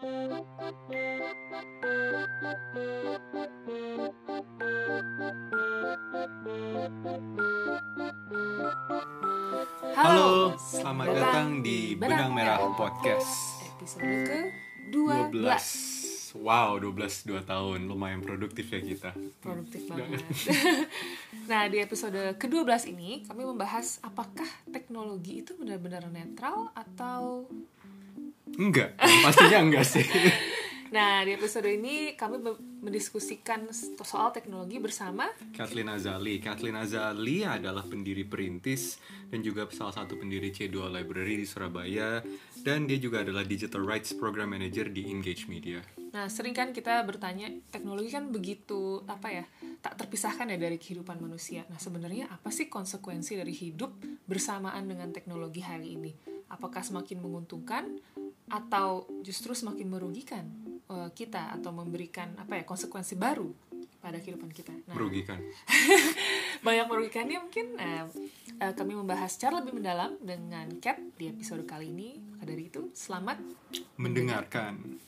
Halo, selamat datang di Benang Merah Podcast. Episode ke 12 12 Wow, 12 2 tahun. Lumayan produktif ya kita. Produktif banget. Nah di episode ke-12 ini Kami membahas apakah teknologi itu benar-benar netral Atau Enggak, pastinya enggak sih. Nah di episode ini kami mendiskusikan soal teknologi bersama Kathleen Azali Kathleen Azali adalah pendiri perintis Dan juga salah satu pendiri C2 Library di Surabaya Dan dia juga adalah Digital Rights Program Manager di Engage Media Nah, sering kan kita bertanya, teknologi kan begitu apa ya, tak terpisahkan ya dari kehidupan manusia. Nah, sebenarnya apa sih konsekuensi dari hidup bersamaan dengan teknologi hari ini? Apakah semakin menguntungkan atau justru semakin merugikan eh, kita atau memberikan apa ya konsekuensi baru pada kehidupan kita? Nah, Merugikan banyak merugikannya mungkin eh, eh, kami membahas secara lebih mendalam dengan Cat di episode kali ini. Maka dari itu, selamat Mendengarkan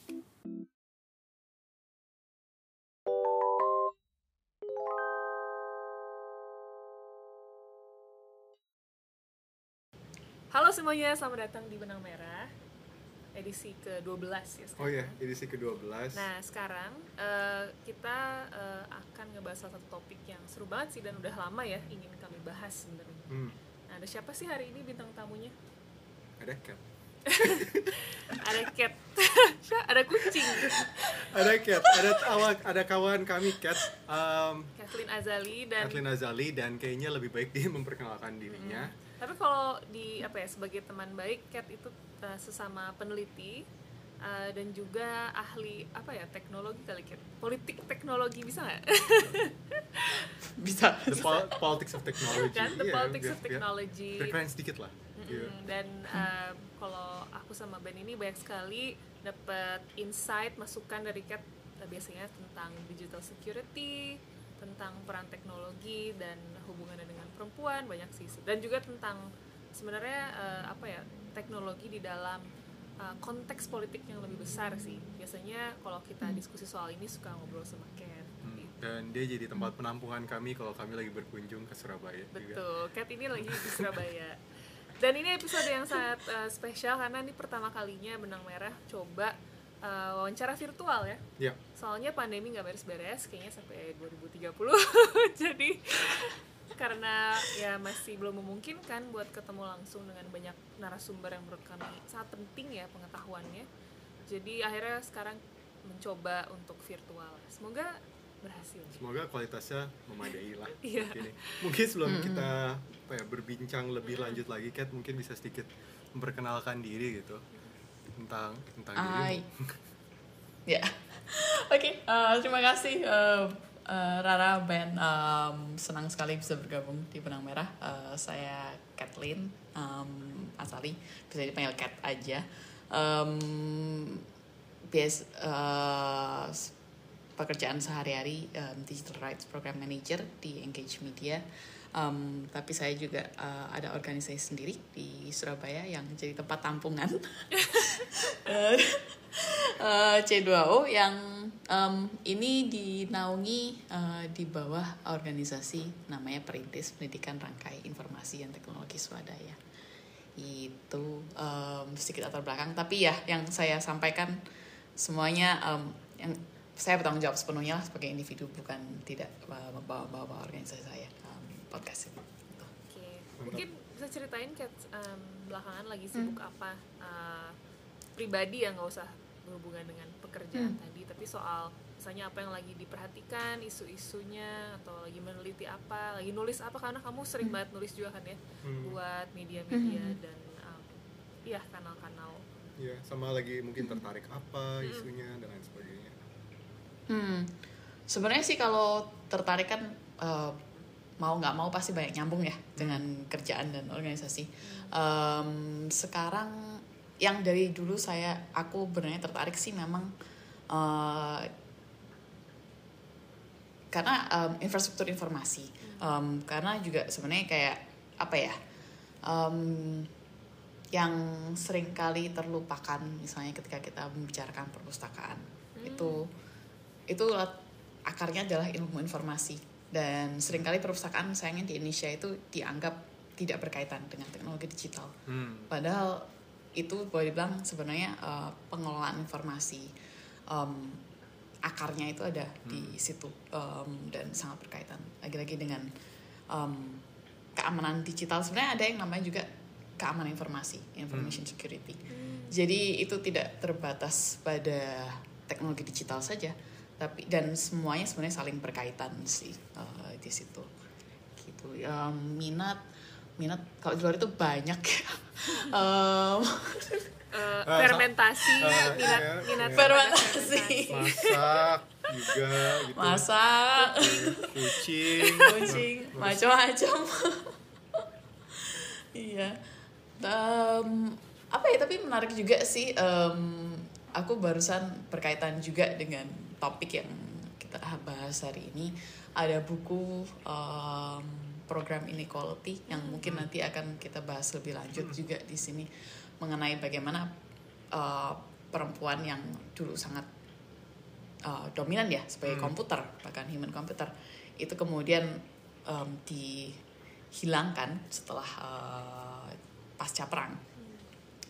Halo semuanya, selamat datang di Benang Merah edisi ke-12 ya sekarang. Oh ya, edisi ke-12 Nah, sekarang eh, kita eh, akan ngebahas salah satu topik yang seru banget sih dan udah lama ya ingin kami bahas sebenarnya. hmm, Nah, ada siapa sih hari ini bintang tamunya? Ada cat Ada cat, ada kucing, Ada cat, ada awak, ada kawan kami cat um, Kathleen Azali dan Kathleen Azali dan kayaknya lebih baik dia memperkenalkan dirinya. Tapi kalau di apa ya sebagai teman baik Cat itu eh, sesama peneliti eh, dan juga ahli apa ya teknologi kali Cat politik teknologi bisa nggak bisa The pol- politics of technology. kan the Iya, politics biar- of technology Biar, biar keren sedikit lah. Iya. Mm, dan eh, kalau aku sama Ben ini banyak sekali dapat insight masukan dari Cat eh, biasanya tentang digital security tentang peran teknologi dan hubungannya dengan perempuan banyak sih dan juga tentang sebenarnya eh, apa ya teknologi di dalam eh, konteks politik yang lebih besar sih biasanya kalau kita diskusi soal ini suka ngobrol sama Cat Hmm, gitu. Dan dia jadi tempat penampungan kami kalau kami lagi berkunjung ke Surabaya juga. Betul, Kat ini lagi di Surabaya. Dan ini episode yang sangat uh, spesial karena ini pertama kalinya Benang Merah coba uh, wawancara virtual ya. Iya. Soalnya pandemi nggak beres-beres, kayaknya sampai 2030. Jadi karena ya masih belum memungkinkan buat ketemu langsung dengan banyak narasumber yang menurut kami sangat penting ya pengetahuannya. Jadi akhirnya sekarang mencoba untuk virtual. Semoga berhasil. Semoga kualitasnya memadai lah. Iya. Gini. Mungkin sebelum kita apa ya, berbincang lebih lanjut lagi, Kat mungkin bisa sedikit memperkenalkan diri gitu tentang tentang Hai. dirimu. ya oke eh, terima kasih eh, eh, Rara Ben Em, senang sekali bisa bergabung di benang merah. Eh, saya Kathleen em, Asali. Bisa dipanggil Kat aja. Em, bias s- pekerjaan sehari-hari em, digital rights program manager di Engage Media Em, tapi saya juga eh, ada organisasi sendiri di Surabaya yang jadi tempat tampungan Eh, eh, C2O yang em, ini dinaungi eh, di bawah organisasi namanya Perintis Pendidikan Rangkai Informasi dan Teknologi Swadaya. Itu em, sedikit latar belakang, tapi ya yang saya sampaikan semuanya em, yang saya bertanggung jawab sepenuhnya sebagai individu bukan tidak bawa-bawa organisasi saya podcast ini. Oke, mungkin bisa ceritain Kat em, belakangan lagi sibuk apa eh, pribadi ya nggak usah berhubungan dengan pekerjaan tadi, tapi soal misalnya apa yang lagi diperhatikan, isu-isunya atau lagi meneliti apa, lagi nulis apa karena kamu sering banget nulis juga kan ya Hmm. buat media-media dan em, iya kanal-kanal. Iya, sama lagi mungkin tertarik apa isunya dan lain sebagainya. Hmm, sebenarnya sih kalau tertarik kan eh, mau nggak mau pasti banyak nyambung ya dengan kerjaan dan organisasi. Em, sekarang yang dari dulu saya aku benar tertarik sih memang eh, karena em, infrastruktur informasi. Em, karena juga sebenarnya kayak apa ya? em, yang sering kali terlupakan misalnya ketika kita membicarakan perpustakaan itu itu akarnya adalah ilmu informasi dan sering kali perpustakaan sayangnya di Indonesia itu dianggap tidak berkaitan dengan teknologi digital. Hmm. padahal itu boleh dibilang sebenarnya uh, pengelolaan informasi um, akarnya itu ada di situ um, dan sangat berkaitan. Lagi-lagi dengan um, keamanan digital sebenarnya ada yang namanya juga keamanan informasi information security. Jadi itu tidak terbatas pada teknologi digital saja tapi dan semuanya sebenarnya saling berkaitan sih uh, di situ. Gitu. Um, minat minat kalau di luar itu banyak ya. Um, Ah, fermentasi ah, minat iya, minat iya. Fermentasi. masak juga gitu. Masak. Kucing. Kucing. Macam-macam. Iya. Em, apa ya tapi menarik juga sih em, aku barusan berkaitan juga dengan topik yang kita bahas hari ini ada buku em, program inequality yang mungkin nanti akan kita bahas lebih lanjut juga di sini mengenai bagaimana eh, perempuan yang dulu sangat uh, dominan ya sebagai Hmm. komputer bahkan human computer itu kemudian um, dihilangkan setelah uh, pasca perang.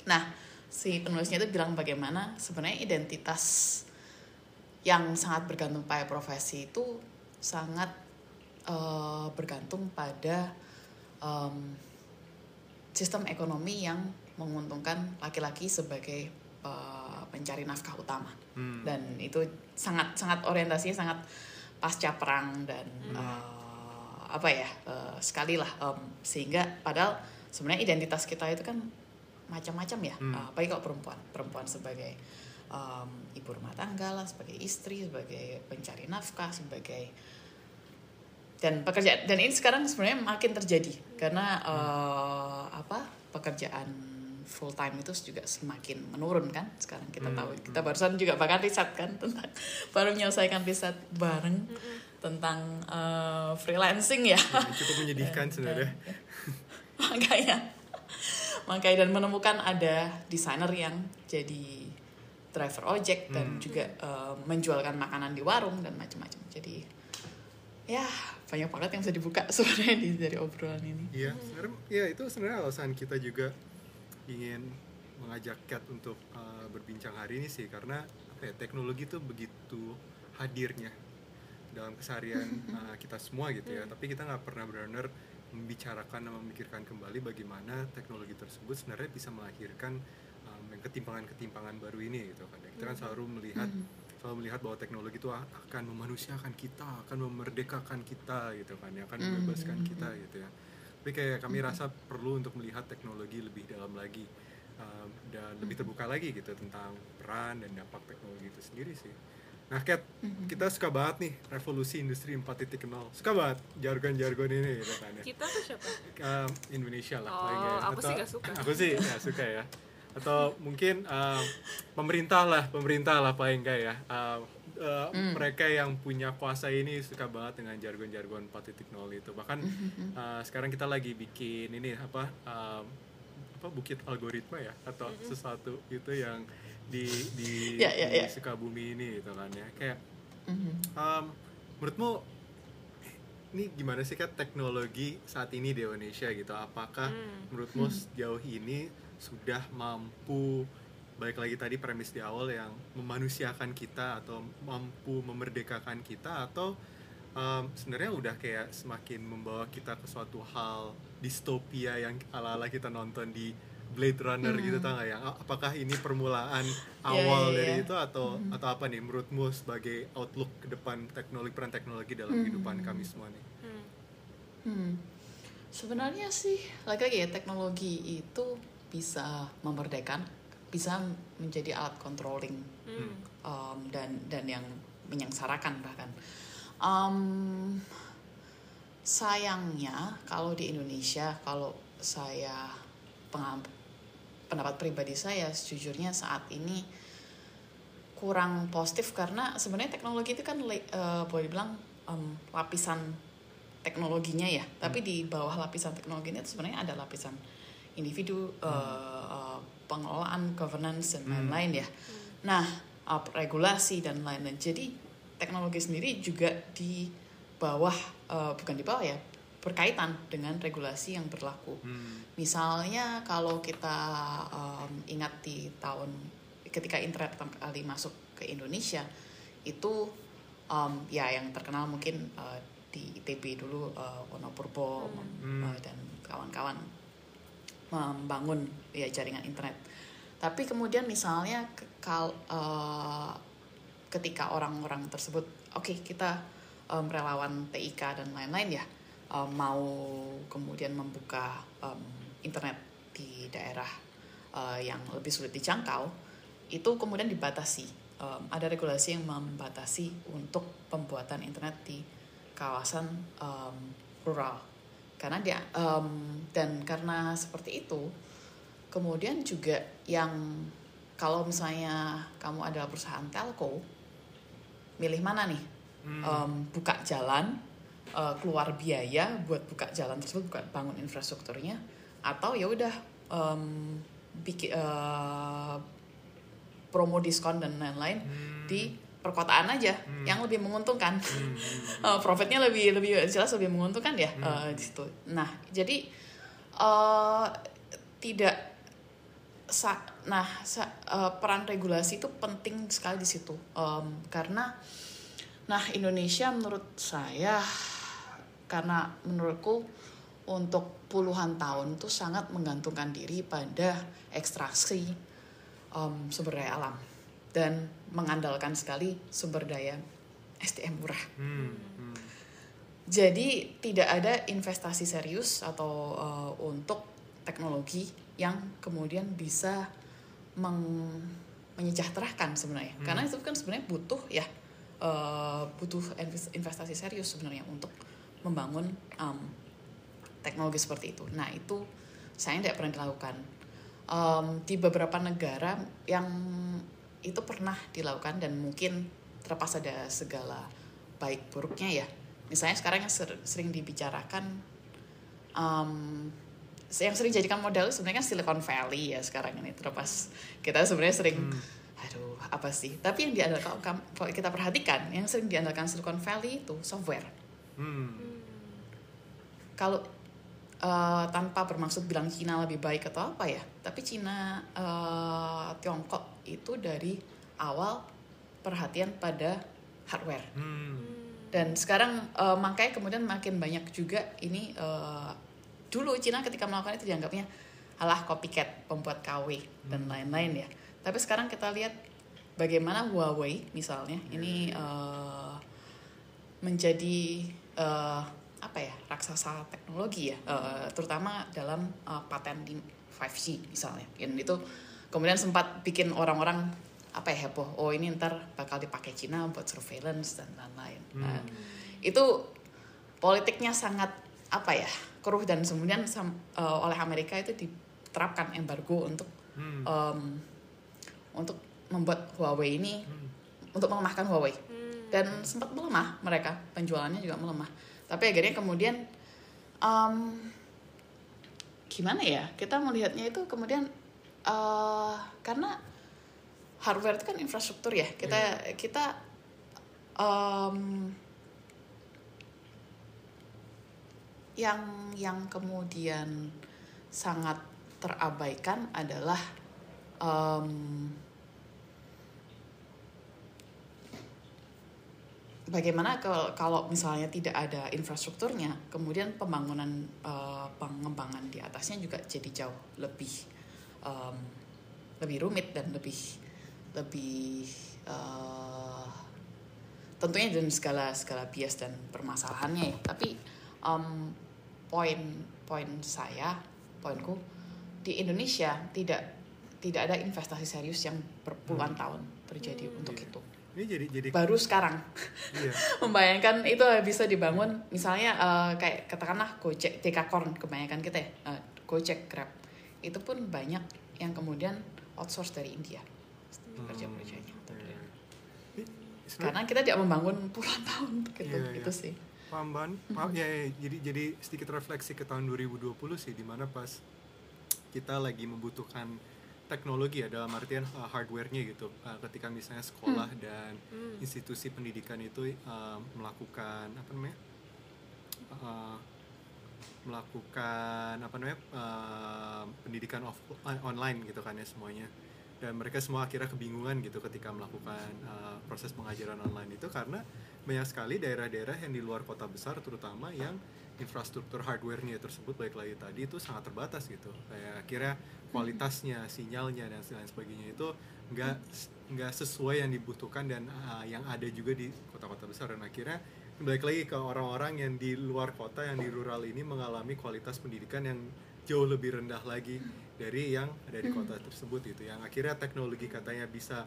Nah si penulisnya itu bilang bagaimana sebenarnya identitas yang sangat bergantung pada profesi itu sangat uh, bergantung pada um, sistem ekonomi yang menguntungkan laki-laki sebagai uh, pencari nafkah utama Hmm. dan itu sangat sangat orientasinya sangat pasca perang dan uh, apa ya uh, sekali lah um, sehingga padahal sebenarnya identitas kita itu kan macam-macam ya Hmm. uh, apalagi kalau perempuan perempuan sebagai um, ibu rumah tangga lah sebagai istri sebagai pencari nafkah sebagai dan pekerjaan dan ini sekarang sebenarnya makin terjadi karena uh, apa pekerjaan full time itu juga semakin menurun kan sekarang kita Hmm, tahu. kita barusan juga bahkan riset kan tentang baru menyelesaikan riset bareng tentang uh, freelancing ya. Cukup menyedihkan sebenarnya. Makanya makanya dan menemukan ada desainer yang jadi driver ojek dan Hmm. juga uh, menjualkan makanan di warung dan macam-macam jadi ya banyak banget yang bisa dibuka sebenarnya di dari obrolan ini Iya, sebenarnya ya itu sebenarnya alasan kita juga ingin mengajak Kat untuk uh, berbincang hari ini sih karena apa ya, teknologi itu begitu hadirnya dalam keseharian uh, kita semua gitu ya. Tapi kita nggak pernah benar-benar membicarakan dan memikirkan kembali bagaimana teknologi tersebut sebenarnya bisa melahirkan ketimpangan-ketimpangan baru ini gitu kan. Kita kan selalu melihat selalu melihat bahwa teknologi itu akan memanusiakan kita, akan memerdekakan kita gitu kan, ya, akan Mhm. membebaskan kita gitu ya. Tapi kayak kami rasa perlu untuk melihat teknologi lebih dalam lagi um, dan lebih terbuka lagi gitu tentang peran dan dampak teknologi itu sendiri sih. Nah, Kat, kita suka banget nih revolusi industri 4.0. Suka banget jargon-jargon ini gitu kan ya. kita tuh siapa Um, Indonesia lah Oh, ya. aku sih nggak suka. Aku sih nggak suka ya. Atau mungkin um, pemerintah lah, pemerintah lah paling enggak ya. Um, uh, Mereka yang punya kuasa ini suka banget dengan jargon-jargon 4.0 itu. Bahkan uh, sekarang kita lagi bikin ini apa um, apa bukit algoritma ya atau sesuatu itu yang di di, Ya, ya, di ya. Sukabumi ini gitu kan ya. Kayak Mhm. Um, menurutmu ini gimana sih kan teknologi saat ini di Indonesia gitu? Apakah Hmm. menurutmu sejauh ini sudah mampu balik lagi tadi premis di awal yang memanusiakan kita atau mampu memerdekakan kita atau um, sebenarnya udah kayak semakin membawa kita ke suatu hal distopia yang ala-ala kita nonton di Blade Runner gitu tau nggak ya? Apakah ini permulaan awal iya, dari iya. itu atau atau apa nih menurutmu sebagai outlook ke depan teknologi peran teknologi dalam kehidupan kami semua nih? Hmm. Hmm. Sebenarnya sih lagi-lagi ya teknologi itu bisa memerdekakan, bisa menjadi alat controlling Hmm. um, dan dan yang menyengsarakan bahkan. Um, sayangnya kalau di Indonesia kalau saya pendapat pribadi saya sejujurnya saat ini kurang positif karena sebenarnya teknologi itu kan eh, boleh dibilang em, lapisan teknologinya ya tapi di bawah lapisan teknologinya itu sebenarnya ada lapisan individu uh, uh, pengelolaan governance dan Hmm. lain-lain ya nah uh, regulasi dan lain-lain jadi teknologi sendiri juga di bawah uh, bukan di bawah ya berkaitan dengan regulasi yang berlaku Hmm. Misalnya kalau kita um, ingat di tahun ketika internet pertama kali masuk ke Indonesia itu um, ya yang terkenal mungkin uh, di ITB dulu uh, Wonopurbo Hmm. uh, dan kawan-kawan membangun ya jaringan internet. Tapi kemudian misalnya kal, uh, ketika orang-orang tersebut oke kita um, relawan TIK dan lain-lain ya um, mau kemudian membuka um, internet di daerah uh, yang lebih sulit dijangkau itu kemudian dibatasi Um, ada regulasi yang membatasi untuk pembuatan internet di kawasan um, rural karena dia um, dan karena seperti itu kemudian juga yang kalau misalnya kamu adalah perusahaan telco milih mana nih Hmm. Em, buka jalan eh, keluar biaya buat buka jalan tersebut buka bangun infrastrukturnya atau ya udah bikin eh, promo diskon dan lain-lain Hmm. di perkotaan aja Hmm. yang lebih menguntungkan Hmm. Eh, profitnya lebih lebih jelas lebih menguntungkan ya Hmm. eh, di situ nah jadi eh, tidak sa- nah sa- eh, peran regulasi itu penting sekali di situ Em, karena nah Indonesia menurut saya karena menurutku untuk puluhan tahun itu sangat menggantungkan diri pada ekstraksi em, sumber daya alam dan mengandalkan sekali sumber daya SDM murah Hmm. Hmm. jadi tidak ada investasi serius atau uh, untuk teknologi yang kemudian bisa meng- menyejahterakan sebenarnya. Hmm. Karena itu kan sebenarnya butuh ya uh, butuh inves- investasi serius sebenarnya untuk membangun um, teknologi seperti itu. Nah itu saya tidak pernah dilakukan Um, di beberapa negara yang itu pernah dilakukan dan mungkin terlepas ada segala baik buruknya ya misalnya sekarang yang ser- sering dibicarakan um, yang sering jadikan model sebenarnya kan Silicon Valley ya sekarang ini terlepas kita sebenarnya sering Hmm. aduh apa sih tapi yang diandalkan kalau- kita perhatikan yang sering diandalkan Silicon Valley itu software Hmm. kalau eh, tanpa bermaksud bilang Cina lebih baik atau apa ya tapi Cina eh, Tiongkok itu dari awal perhatian pada hardware. Hmm. dan sekarang eh, makanya kemudian makin banyak juga ini eh, dulu Cina ketika melakukan itu dianggapnya alah copycat pembuat KW dan lain-lain ya. Tapi sekarang kita lihat bagaimana Huawei misalnya ini eh, menjadi eh, apa ya raksasa teknologi ya eh, terutama dalam eh, paten di 5G misalnya. Dan itu kemudian sempat bikin orang-orang apa ya heboh oh ini ntar bakal dipakai Cina buat surveillance dan lain-lain Nah, itu politiknya sangat apa ya keruh dan kemudian sam- eh, oleh Amerika itu diterapkan embargo untuk Hmm. em, untuk membuat Huawei ini Hmm. untuk melemahkan Huawei Hmm. dan sempat melemah mereka penjualannya juga melemah tapi akhirnya kemudian em, gimana ya kita melihatnya itu kemudian eh, karena hardware itu kan infrastruktur ya. Kita kita em, yang yang kemudian sangat terabaikan adalah em, bagaimana kalau kalau misalnya tidak ada infrastrukturnya, kemudian pembangunan eh, pengembangan di atasnya juga jadi jauh lebih em, lebih rumit dan lebih lebih eh, tentunya dengan segala segala bias dan permasalahannya ya. Tapi em, poin poin saya poinku di Indonesia tidak tidak ada investasi serius yang berpuluhan tahun terjadi untuk Iya. itu Ini jadi jadi baru sekarang iya. membayangkan itu bisa dibangun misalnya eh, kayak katakanlah Gojek Dekakorn kebanyakan kita ya eh, Gojek Grab itu pun banyak yang kemudian outsource dari India kerja kerjanya Iya. Karena kita tidak membangun puluhan tahun untuk itu Iya, itu sih. Paham Ban? Paham, ya, ya, jadi jadi sedikit refleksi ke tahun 2020 sih di mana pas kita lagi membutuhkan teknologi ya dalam artian uh, hardware-nya gitu. Uh, ketika misalnya sekolah dan Hmm. institusi pendidikan itu uh, melakukan apa namanya Uh, melakukan apa namanya uh, pendidikan off uh, online gitu kan ya semuanya. Dan mereka semua akhirnya kebingungan gitu ketika melakukan uh, proses pengajaran online itu karena banyak sekali daerah-daerah yang di luar kota besar terutama yang infrastruktur hardware-nya tersebut baik lagi tadi itu sangat terbatas gitu. Kayak akhirnya kualitasnya sinyalnya dan lain sebagainya itu nggak nggak sesuai yang dibutuhkan dan uh, yang ada juga di kota-kota besar. Dan akhirnya balik lagi ke orang-orang yang di luar kota yang di rural ini mengalami kualitas pendidikan yang jauh lebih rendah lagi dari yang ada di kota tersebut gitu. Yang akhirnya teknologi katanya bisa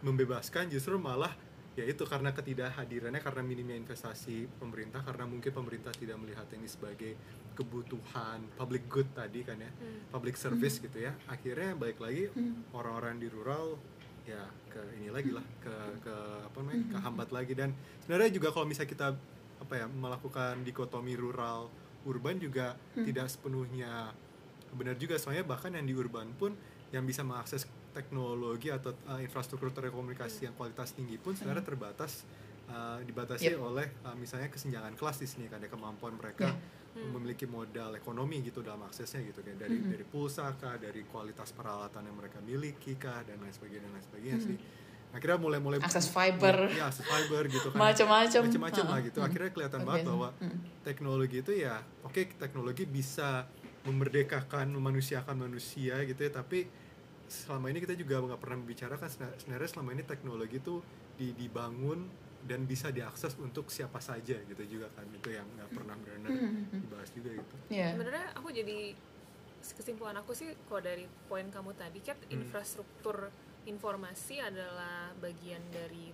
membebaskan justru malah ya itu karena ketidakhadirannya karena minimnya investasi pemerintah karena mungkin pemerintah tidak melihat ini sebagai kebutuhan public good tadi kan ya Hmm. public service gitu ya. Akhirnya balik lagi orang-orang di rural ya ke ini lagi lah ke ke apa namanya kehambat lagi. Dan sebenarnya juga kalau misalnya kita apa ya melakukan dikotomi rural urban juga tidak sepenuhnya benar juga. Soalnya bahkan yang di urban pun yang bisa mengakses teknologi atau uh, infrastruktur telekomunikasi yang kualitas tinggi pun sebenarnya terbatas uh, dibatasi Yep. oleh uh, misalnya kesenjangan kelas di sini kan ya kemampuan mereka Yeah. Memiliki modal ekonomi gitu dalam aksesnya gitu kan dari dari pulsa kah dari kualitas peralatan yang mereka miliki kah dan lain sebagainya dan lain sebagainya sih akhirnya mulai mulai Akses fiber. ya akses fiber gitu kan Macam-macam. macam-macam lah gitu Hmm. akhirnya kelihatan Luar banget biasa. bahwa Hmm. teknologi itu ya oke teknologi bisa memerdekakan memanusiakan manusia gitu ya tapi selama ini kita juga nggak pernah membicarakan sebenarnya selama ini teknologi itu di- dibangun dan bisa diakses untuk siapa saja gitu juga kan itu yang nggak pernah benar-benar Hmm. dibahas juga gitu Iya. sebenarnya aku jadi kesimpulan aku sih kalau dari poin kamu tadi kan Hmm. infrastruktur informasi adalah bagian dari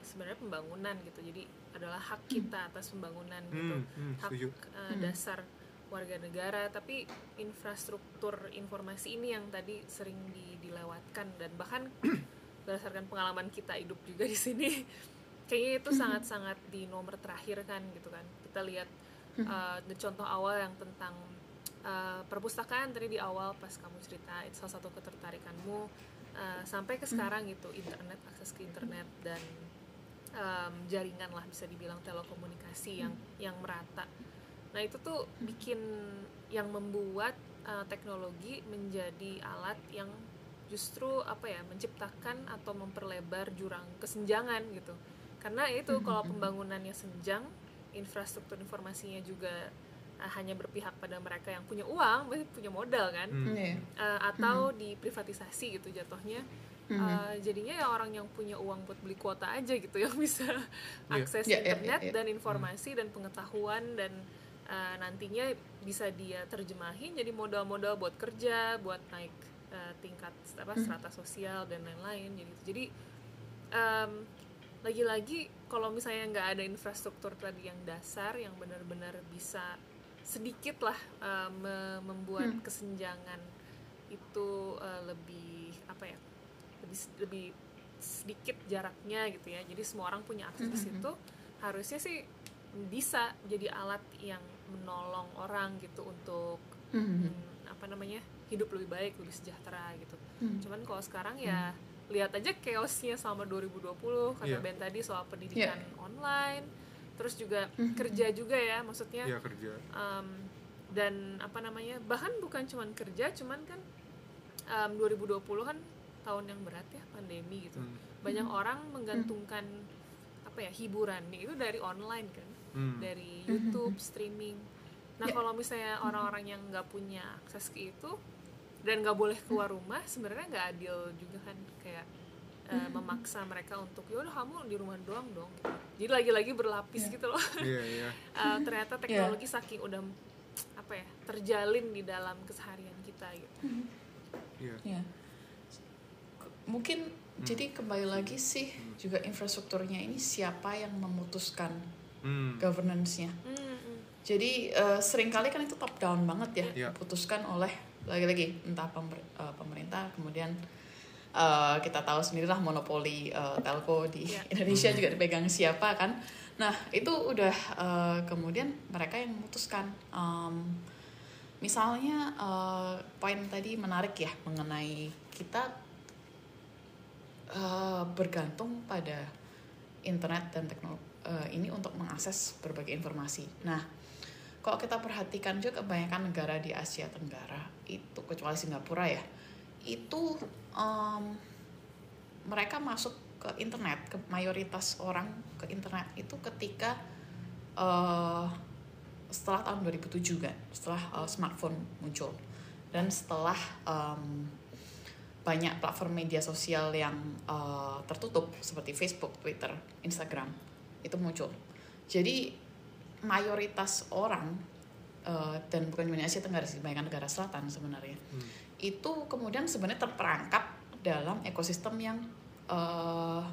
sebenarnya pembangunan gitu jadi adalah hak kita atas pembangunan gitu Hmm, hmm, hak setuju. uh, dasar warga negara tapi infrastruktur informasi ini yang tadi sering di- dilewatkan dan bahkan berdasarkan pengalaman kita hidup juga di sini kayaknya itu sangat-sangat di nomor terakhir kan gitu kan. Kita lihat uh, the contoh awal yang tentang uh, perpustakaan tadi di awal pas kamu cerita itu salah satu ketertarikanmu. Uh, sampai ke sekarang gitu internet akses ke internet dan um, jaringan lah bisa dibilang telekomunikasi yang yang merata. Nah itu tuh bikin yang membuat uh, teknologi menjadi alat yang justru apa ya menciptakan atau memperlebar jurang kesenjangan gitu karena itu kalau pembangunannya senjang infrastruktur informasinya juga uh, hanya berpihak pada mereka yang punya uang punya modal kan Hmm. Iya. Uh, atau diprivatisasi gitu jatuhnya Uh, jadinya ya orang yang punya uang buat beli kuota aja gitu yang bisa Iya. akses Iya, iya, internet iya, iya. dan informasi dan pengetahuan dan uh, nantinya bisa dia terjemahin jadi modal-modal buat kerja buat naik uh, tingkat apa strata sosial dan lain-lain jadi jadi um, lagi-lagi kalau misalnya nggak ada infrastruktur tadi yang dasar yang benar-benar bisa sedikit lah uh, me- membuat kesenjangan itu uh, lebih apa ya lebih lebih sedikit jaraknya gitu ya. Jadi semua orang punya akses ke situ. harusnya sih bisa jadi alat yang menolong orang gitu untuk Hmm. hmm, apa namanya hidup lebih baik lebih sejahtera gitu. Hmm. cuman kalau sekarang ya lihat aja chaosnya selama 2020 kata Iya. Ben tadi soal pendidikan online terus juga Hmm. kerja juga ya maksudnya Iya kerja um, dan apa namanya bahkan bukan cuman kerja cuman kan um, 2020 kan tahun yang berat ya pandemi gitu Hmm. banyak orang menggantungkan apa ya hiburan itu dari online kan Hmm. dari YouTube streaming nah Ya. kalau misalnya orang-orang yang nggak punya akses ke itu dan nggak boleh keluar rumah sebenarnya nggak adil juga kan kayak uh, memaksa mereka untuk ya udah kamu di rumah doang dong gitu. jadi lagi-lagi berlapis Ya. gitu loh iya iya Uh, ternyata teknologi saking udah apa ya terjalin di dalam keseharian kita gitu iya Ya. Mungkin jadi kembali lagi sih juga infrastrukturnya ini siapa yang memutuskan Hmm. governance-nya. Hmm, hmm. Jadi eh, sering kali kan itu top down banget ya, Iya. diputuskan oleh lagi-lagi entah pemer- eh, pemerintah kemudian eh, kita tahu sendirilah monopoli eh, telco di Iya. Indonesia juga dipegang siapa kan. Nah itu udah eh, kemudian mereka yang memutuskan. Em, misalnya uh, poin tadi menarik ya mengenai kita uh, bergantung pada internet dan teknologi uh, ini untuk mengakses berbagai informasi. Nah, kalau kita perhatikan juga kebanyakan negara di Asia Tenggara itu kecuali Singapura ya, itu um, mereka masuk ke internet, ke mayoritas orang ke internet itu ketika uh, setelah tahun 2007 kan setelah uh, smartphone muncul dan setelah um, banyak platform media sosial yang uh, tertutup seperti Facebook, Twitter, Instagram itu muncul. Jadi mayoritas orang uh, dan bukan di Asia Tenggara sih, banyak negara selatan sebenarnya hmm. itu kemudian sebenarnya terperangkap dalam ekosistem yang uh,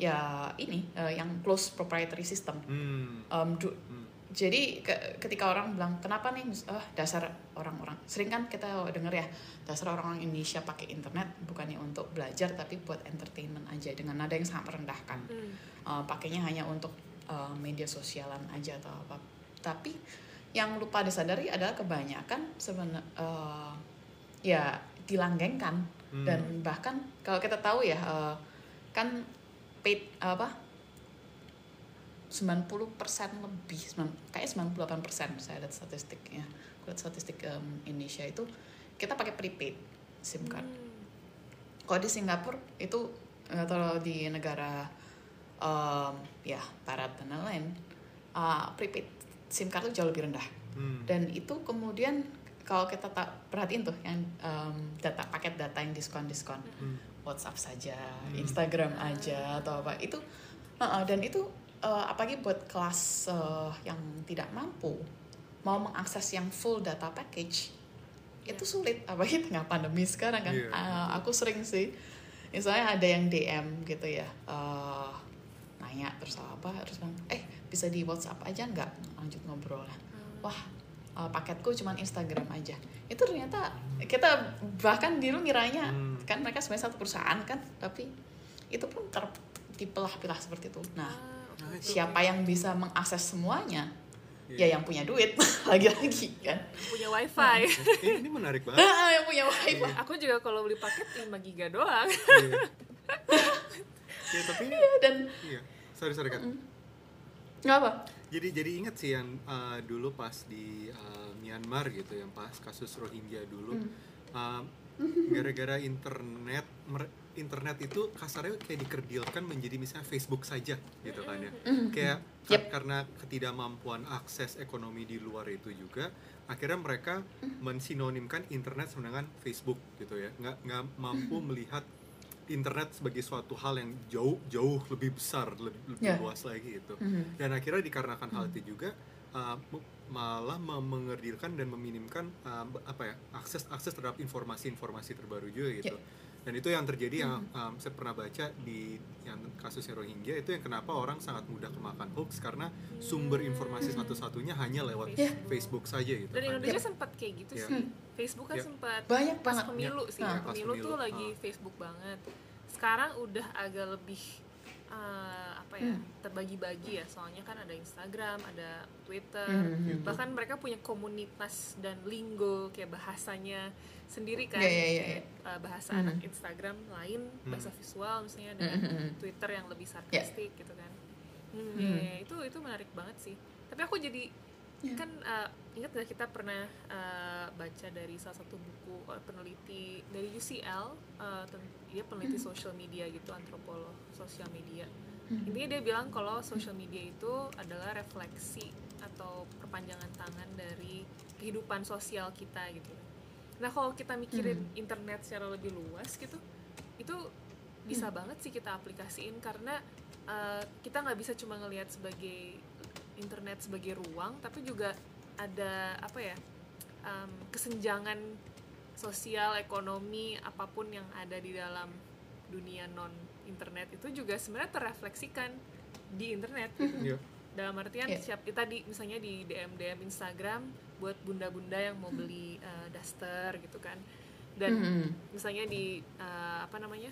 ya ini uh, yang close proprietary system. Hmm. Um, hmm jadi ke, ketika orang bilang kenapa nih oh, dasar orang-orang sering kan kita dengar ya dasar orang-orang Indonesia pakai internet bukannya untuk belajar tapi buat entertainment aja dengan nada yang sangat merendahkan hmm. uh, pakainya hanya untuk uh, media sosialan aja atau apa tapi yang lupa disadari adalah kebanyakan sebenarnya uh, ya dilanggengkan hmm. dan bahkan kalau kita tahu ya uh, kan paid apa 90% lebih kayak 98% saya lihat statistiknya lihat statistik um, Indonesia itu kita pakai prepaid SIM card hmm. kalau di Singapura itu atau di negara um, ya barat dan lain-lain uh, prepaid SIM card itu jauh lebih rendah hmm. dan itu kemudian kalau kita tak perhatiin tuh yang um, data paket data yang diskon diskon hmm. WhatsApp saja hmm. Instagram aja atau apa itu uh, dan itu uh, apalagi buat kelas uh, yang tidak mampu mau mengakses yang full data package itu sulit apalagi tengah pandemi sekarang kan yeah. Iya, uh, aku sering sih misalnya ada yang DM gitu ya uh, nanya terus apa terus bilang eh bisa di WhatsApp aja nggak lanjut ngobrol lah. Hmm. wah uh, paketku cuma Instagram aja. Itu ternyata kita bahkan dulu ngiranya hmm. kan mereka sebenarnya satu perusahaan kan tapi itu pun ter dipilah-pilah seperti itu. Nah Nah, siapa yang bisa mengakses semuanya? Yeah. ya yang punya duit lagi-lagi kan. Punya wifi. Eh, ini menarik banget. Yang punya wifi. Yeah. aku juga kalau beli paket 5 giga doang. Yeah. ya tapi yeah, dan iya. Sorry sorry kan nggak apa jadi jadi ingat sih yang uh, dulu pas di uh, Myanmar gitu yang pas kasus Rohingya dulu mm. uh, gara-gara internet internet itu kasarnya kayak dikerdilkan menjadi misalnya Facebook saja gitu kan ya mm-hmm. kayak yep. karena ketidakmampuan akses ekonomi di luar itu juga akhirnya mereka mm-hmm. mensinonimkan internet dengan Facebook gitu ya nggak nggak mampu mm-hmm. melihat internet sebagai suatu hal yang jauh jauh lebih besar lebih, lebih yeah. luas lagi gitu dan akhirnya dikarenakan hal itu juga uh, malah mengerdilkan dan meminimkan uh, apa ya akses akses terhadap informasi-informasi terbaru juga gitu yeah dan itu yang terjadi yang um, saya pernah baca di yang kasusnya Rohingya itu yang kenapa orang sangat mudah kemakan hoax karena sumber informasi satu-satunya hanya lewat yeah. Facebook saja gitu. Dan kan. Indonesia yeah. sempat kayak gitu yeah. sih. Facebook kan yeah. sempat banyak banget pemilu yeah. sih. Nah, pemilu, pemilu tuh uh. lagi Facebook banget. Sekarang udah agak lebih uh, apa ya hmm. terbagi-bagi ya soalnya kan ada Instagram ada Twitter hmm. bahkan mereka punya komunitas dan linggo kayak bahasanya sendiri kan yeah, yeah, yeah. Kayak, uh, bahasa mm-hmm. anak Instagram lain mm-hmm. bahasa visual misalnya dengan mm-hmm. Twitter yang lebih sarkastik yeah. gitu kan hmm, yeah, yeah, itu itu menarik banget sih tapi aku jadi yeah. kan uh, ingat gak kita pernah uh, baca dari salah satu buku uh, peneliti dari UCL uh, dia peneliti mm-hmm. social media gitu antropolog sosial media mm-hmm. intinya dia bilang kalau social media itu adalah refleksi atau perpanjangan tangan dari kehidupan sosial kita gitu nah kalau kita mikirin hmm. internet secara lebih luas gitu itu bisa hmm. banget sih kita aplikasiin karena uh, kita nggak bisa cuma ngelihat sebagai internet sebagai ruang tapi juga ada apa ya um, kesenjangan sosial ekonomi apa pun yang ada di dalam dunia non internet itu juga sebenarnya terrefleksikan di internet gitu. yeah. dalam artian yeah. siap tadi misalnya di DM DM Instagram buat bunda-bunda yang mau beli uh, daster gitu kan dan mm -hmm. misalnya di uh, apa namanya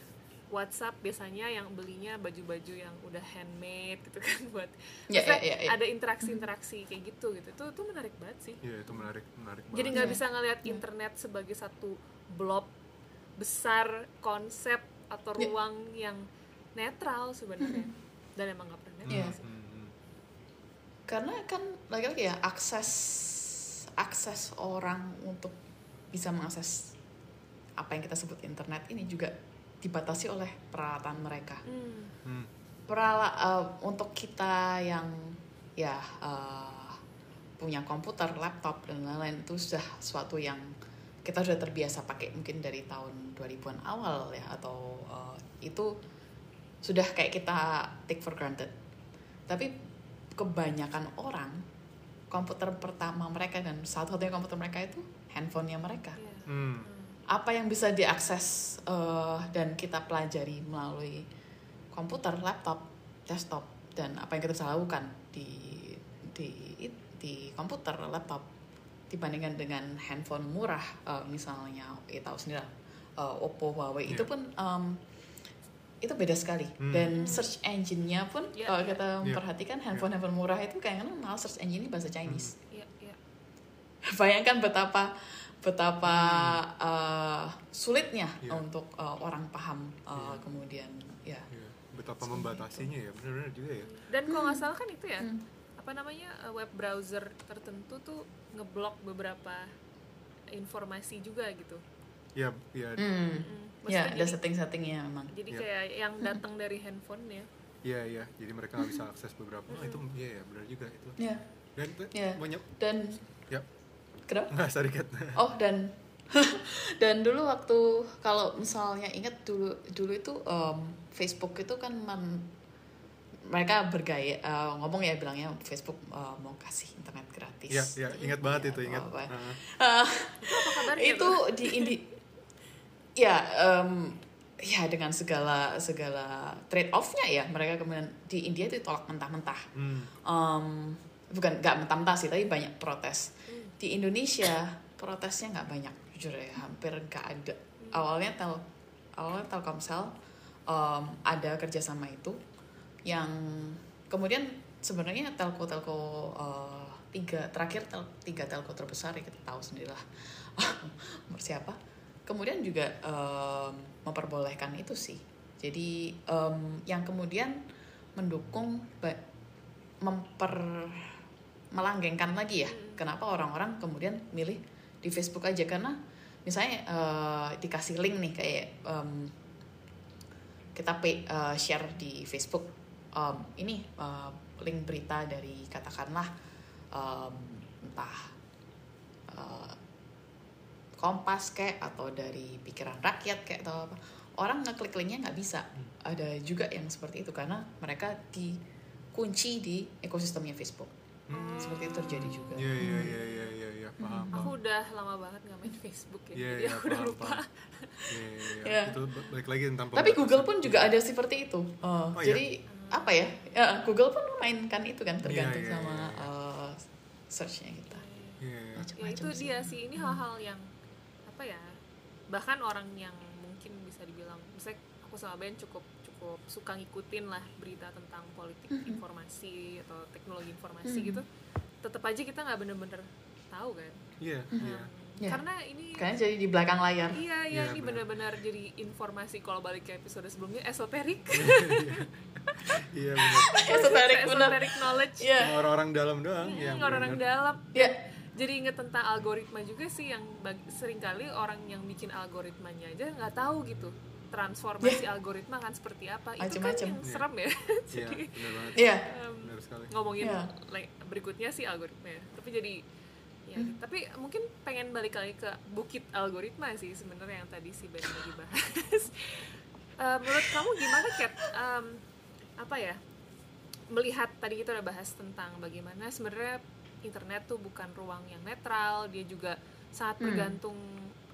WhatsApp biasanya yang belinya baju-baju yang udah handmade gitu kan buat Maksudnya ya, ya, ya. ada interaksi-interaksi kayak gitu gitu itu itu menarik banget sih Iya itu menarik menarik jadi banget. nggak Iya. bisa ngelihat internet sebagai satu blob besar konsep atau Iya. ruang yang netral sebenarnya dan emang nggak pernah netral Iya. sih. Hmm, hmm. karena kan lagi-lagi ya akses akses orang untuk bisa mengakses apa yang kita sebut internet ini juga dibatasi oleh peralatan mereka Hmm. Hmm. perala eh, untuk kita yang ya eh, punya komputer, laptop dan lain-lain itu sudah suatu yang kita sudah terbiasa pakai mungkin dari tahun 2000-an awal ya atau eh, itu sudah kayak kita take for granted. Tapi kebanyakan orang komputer pertama mereka dan satu-satunya komputer mereka itu handphonenya mereka Iya. Hmm. Apa yang bisa diakses eh, dan kita pelajari melalui komputer, laptop, desktop dan apa yang kita bisa lakukan di di di komputer, laptop dibandingkan dengan handphone murah eh, misalnya ya tahu sendiri eh, Oppo, Huawei itu Iya. pun em, itu beda sekali Hmm. dan search engine-nya pun Iya, kalau iya. kita Iya. memperhatikan handphone-handphone murah itu kayaknya malah search engine-nya bahasa Chinese Iya, iya. bayangkan betapa betapa uh, sulitnya Iya. untuk uh, orang paham uh, Iya. kemudian ya Iya. Betapa Seperti membatasinya ya benar-benar juga ya. Dan kalau nggak salah kan itu ya, Hmm. apa namanya web browser tertentu tuh ngeblok beberapa informasi juga gitu. Iya iya Hmm. Hmm. ya ada setting-settingnya memang jadi Iya. kayak yang datang dari handphonenya. iya iya. Jadi mereka nggak bisa akses beberapa. Oh, itu iya ya benar juga itu. ya Dan itu Iya. banyak dan ya kenapa nggak sedikit. oh dan dan dulu waktu kalau misalnya ingat dulu dulu itu um, Facebook itu kan men- mereka bergaya uh, ngomong ya bilangnya Facebook uh, mau kasih internet gratis Iya iya ingat banget Ya, itu ingat. Nah, Uh, Itu di indi ya em, ya dengan segala segala trade offnya ya mereka kemudian di India itu tolak mentah-mentah hmm. Em, bukan nggak mentah-mentah sih tapi banyak protes Hmm. Di Indonesia protesnya nggak banyak jujur ya hampir nggak ada. Awalnya tel awalnya Telkomsel em, ada kerjasama itu yang kemudian sebenarnya telco-telco eh, tiga terakhir tel, tiga telco terbesar ya kita tahu sendirilah. Siapa? Kemudian juga em, memperbolehkan itu sih. Jadi em, yang kemudian mendukung memper melanggengkan lagi ya. Hmm. kenapa orang-orang kemudian milih di Facebook aja? Karena misalnya eh, dikasih link nih kayak em, kita pay, eh, share di Facebook em, ini eh, link berita dari katakanlah em, entah eh, Kompas kayak atau dari pikiran rakyat kayak atau apa. Orang ngeklik linknya nggak bisa. Ada juga yang seperti itu karena mereka dikunci di ekosistemnya Facebook Hmm. seperti itu terjadi juga Iya iya iya iya iya iya paham. Hmm. paham. Aku udah lama banget nggak main Facebook ya, Iya jadi iya aku udah paham lupa. paham. Iya iya iya. Iya. Itu ba- balik lagi tentang Tapi. Google pun juga ada seperti itu. Oh, Oh, jadi apa ya? Ya Google pun memainkan itu kan tergantung Iya, iya, sama iya. uh, searchnya kita. Iya iya. ya Macam-macam itu sih. dia sih ini hal-hal yang apa ya bahkan orang yang mungkin bisa dibilang misalnya aku sama Ben cukup cukup suka ngikutin lah berita tentang politik Mhm. informasi atau teknologi informasi Mhm. gitu tetap aja kita nggak bener-bener tahu kan Iya Mhm. iya. Um, Ya. karena ini Kayaknya jadi di belakang layar. iya iya Iya, ini benar. benar-benar jadi informasi kalau balik ke episode sebelumnya esoterik Iya benar. Esoterik benar. esoteric knowledge Iya. Cuma Orang-orang dalam doang Hmm, yang orang-orang dalam Ya. jadi inget tentang algoritma juga sih yang bagi, sering kali orang yang bikin algoritmanya aja nggak tahu gitu transformasi algoritma kan seperti apa itu kan yang Iya. serem ya Iya jadi benar banget. Iya. sekali. ngomongin Iya. like, berikutnya sih algoritma ya tapi jadi ya Hmm. tapi mungkin pengen balik lagi ke bukit algoritma sih sebenarnya yang tadi si Ben lagi bahas Eh, menurut kamu gimana Kat Em, apa ya melihat tadi kita udah bahas tentang bagaimana sebenarnya internet tuh bukan ruang yang netral dia juga sangat Hmm.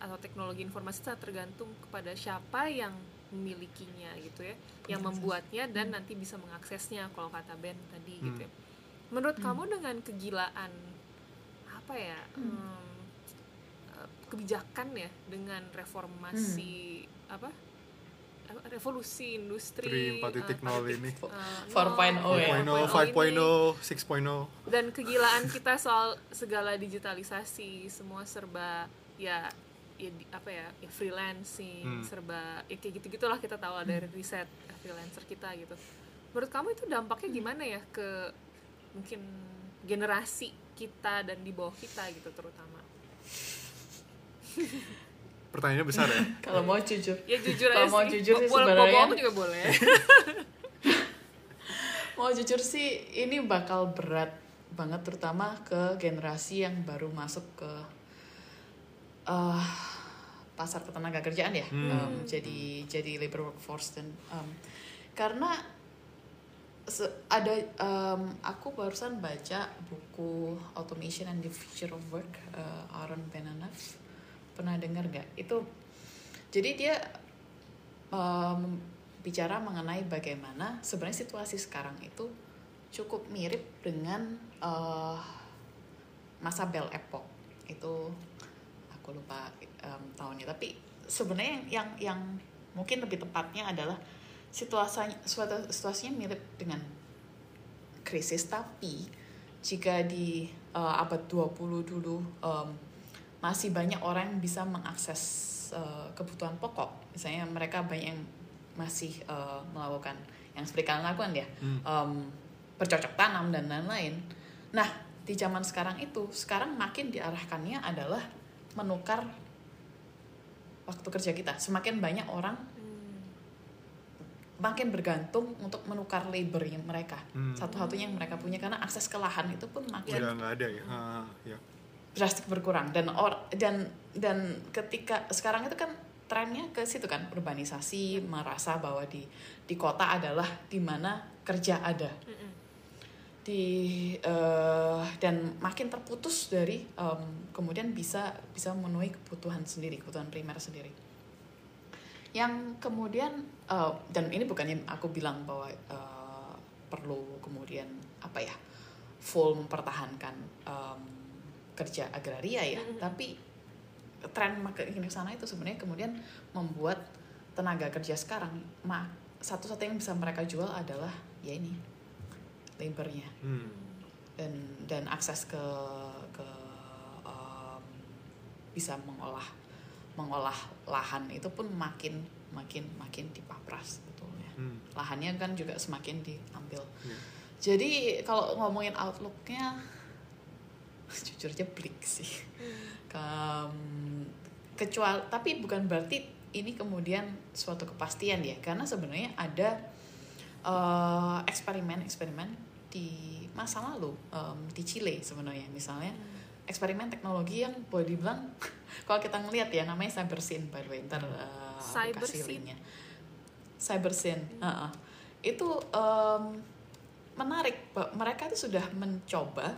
Atau teknologi informasi sangat tergantung kepada siapa yang memilikinya gitu ya yang membuatnya dan nanti bisa mengaksesnya kalau kata Ben tadi Hmm. gitu ya menurut Hmm. kamu dengan kegilaan apa ya Hmm. eh, kebijakan ya dengan reformasi Hmm. apa revolusi industri Tri 4.0 eh, ini. eh, 4.0 nol, ya. 4.0, 5.0, ini. 6.0. dan kegilaan kita soal segala digitalisasi semua serba ya ya di- apa ya, ya freelancing Hmm. serba ya kayak gitu gitulah kita tahu ada riset freelancer kita gitu menurut kamu itu dampaknya gimana ya ke mungkin generasi kita dan di bawah kita gitu terutama Pertanyaannya besar ya. Kalau mau jujur. ya jujur Kalau mau jujur sih sebenarnya- juga boleh Mau jujur sih ini bakal berat banget terutama ke generasi yang baru masuk ke eh, pasar ketenaga kerjaan ya. Hmm. Em, jadi jadi labor workforce dan em, karena se- ada em, aku barusan baca buku Automation and the Future of Work eh, Aaron Benanav. Pernah dengar nggak? Itu jadi dia em, bicara mengenai bagaimana sebenarnya situasi sekarang itu cukup mirip dengan eh, masa Bell Epoch itu aku lupa em, tahunnya. Tapi sebenarnya yang yang yang mungkin lebih tepatnya adalah situasinya suatu situasinya mirip dengan krisis. Tapi jika di eh, abad 20 dulu em, masih banyak orang yang bisa mengakses eh, kebutuhan pokok. Misalnya mereka banyak yang masih eh, melakukan yang seperti kalian lakukan ya Hmm. em, bercocok tanam dan lain-lain. Nah di zaman sekarang itu sekarang makin diarahkannya adalah menukar waktu kerja kita semakin banyak orang Hmm. makin bergantung untuk menukar labor yang mereka Hmm. satu-satunya yang mereka punya karena akses ke lahan itu pun makin Udah nggak ada ya. Ah, ya. drastis berkurang dan or dan dan ketika sekarang itu kan trennya ke situ kan urbanisasi merasa bahwa di di kota adalah di mana kerja ada. Di eh, dan makin terputus dari em, kemudian bisa bisa memenuhi kebutuhan sendiri kebutuhan primer sendiri yang kemudian eh, dan ini bukannya aku bilang bahwa eh, perlu kemudian apa ya full mempertahankan em, kerja agraria ya Mhm. tapi tren makin ke sana itu sebenarnya kemudian membuat tenaga kerja sekarang satu-satunya yang bisa mereka jual adalah ya ini labornya Hmm. dan dan akses ke ke em, bisa mengolah mengolah lahan itu pun makin makin makin dipapras betulnya Hmm. lahannya kan juga semakin diambil Ya. jadi kalau ngomongin outlooknya jujur aja bleak sih Kem- kecuali tapi bukan berarti ini kemudian suatu kepastian ya karena sebenarnya ada eh, eksperimen-eksperimen di masa lalu em, di Chile sebenarnya. Misalnya eksperimen teknologi yang boleh dibilang kalau kita ngelihat ya namanya CyberSyn by the way. Ntar eh, aku kasih linknya. CyberSyn heeh. itu em, menarik. Mereka itu sudah mencoba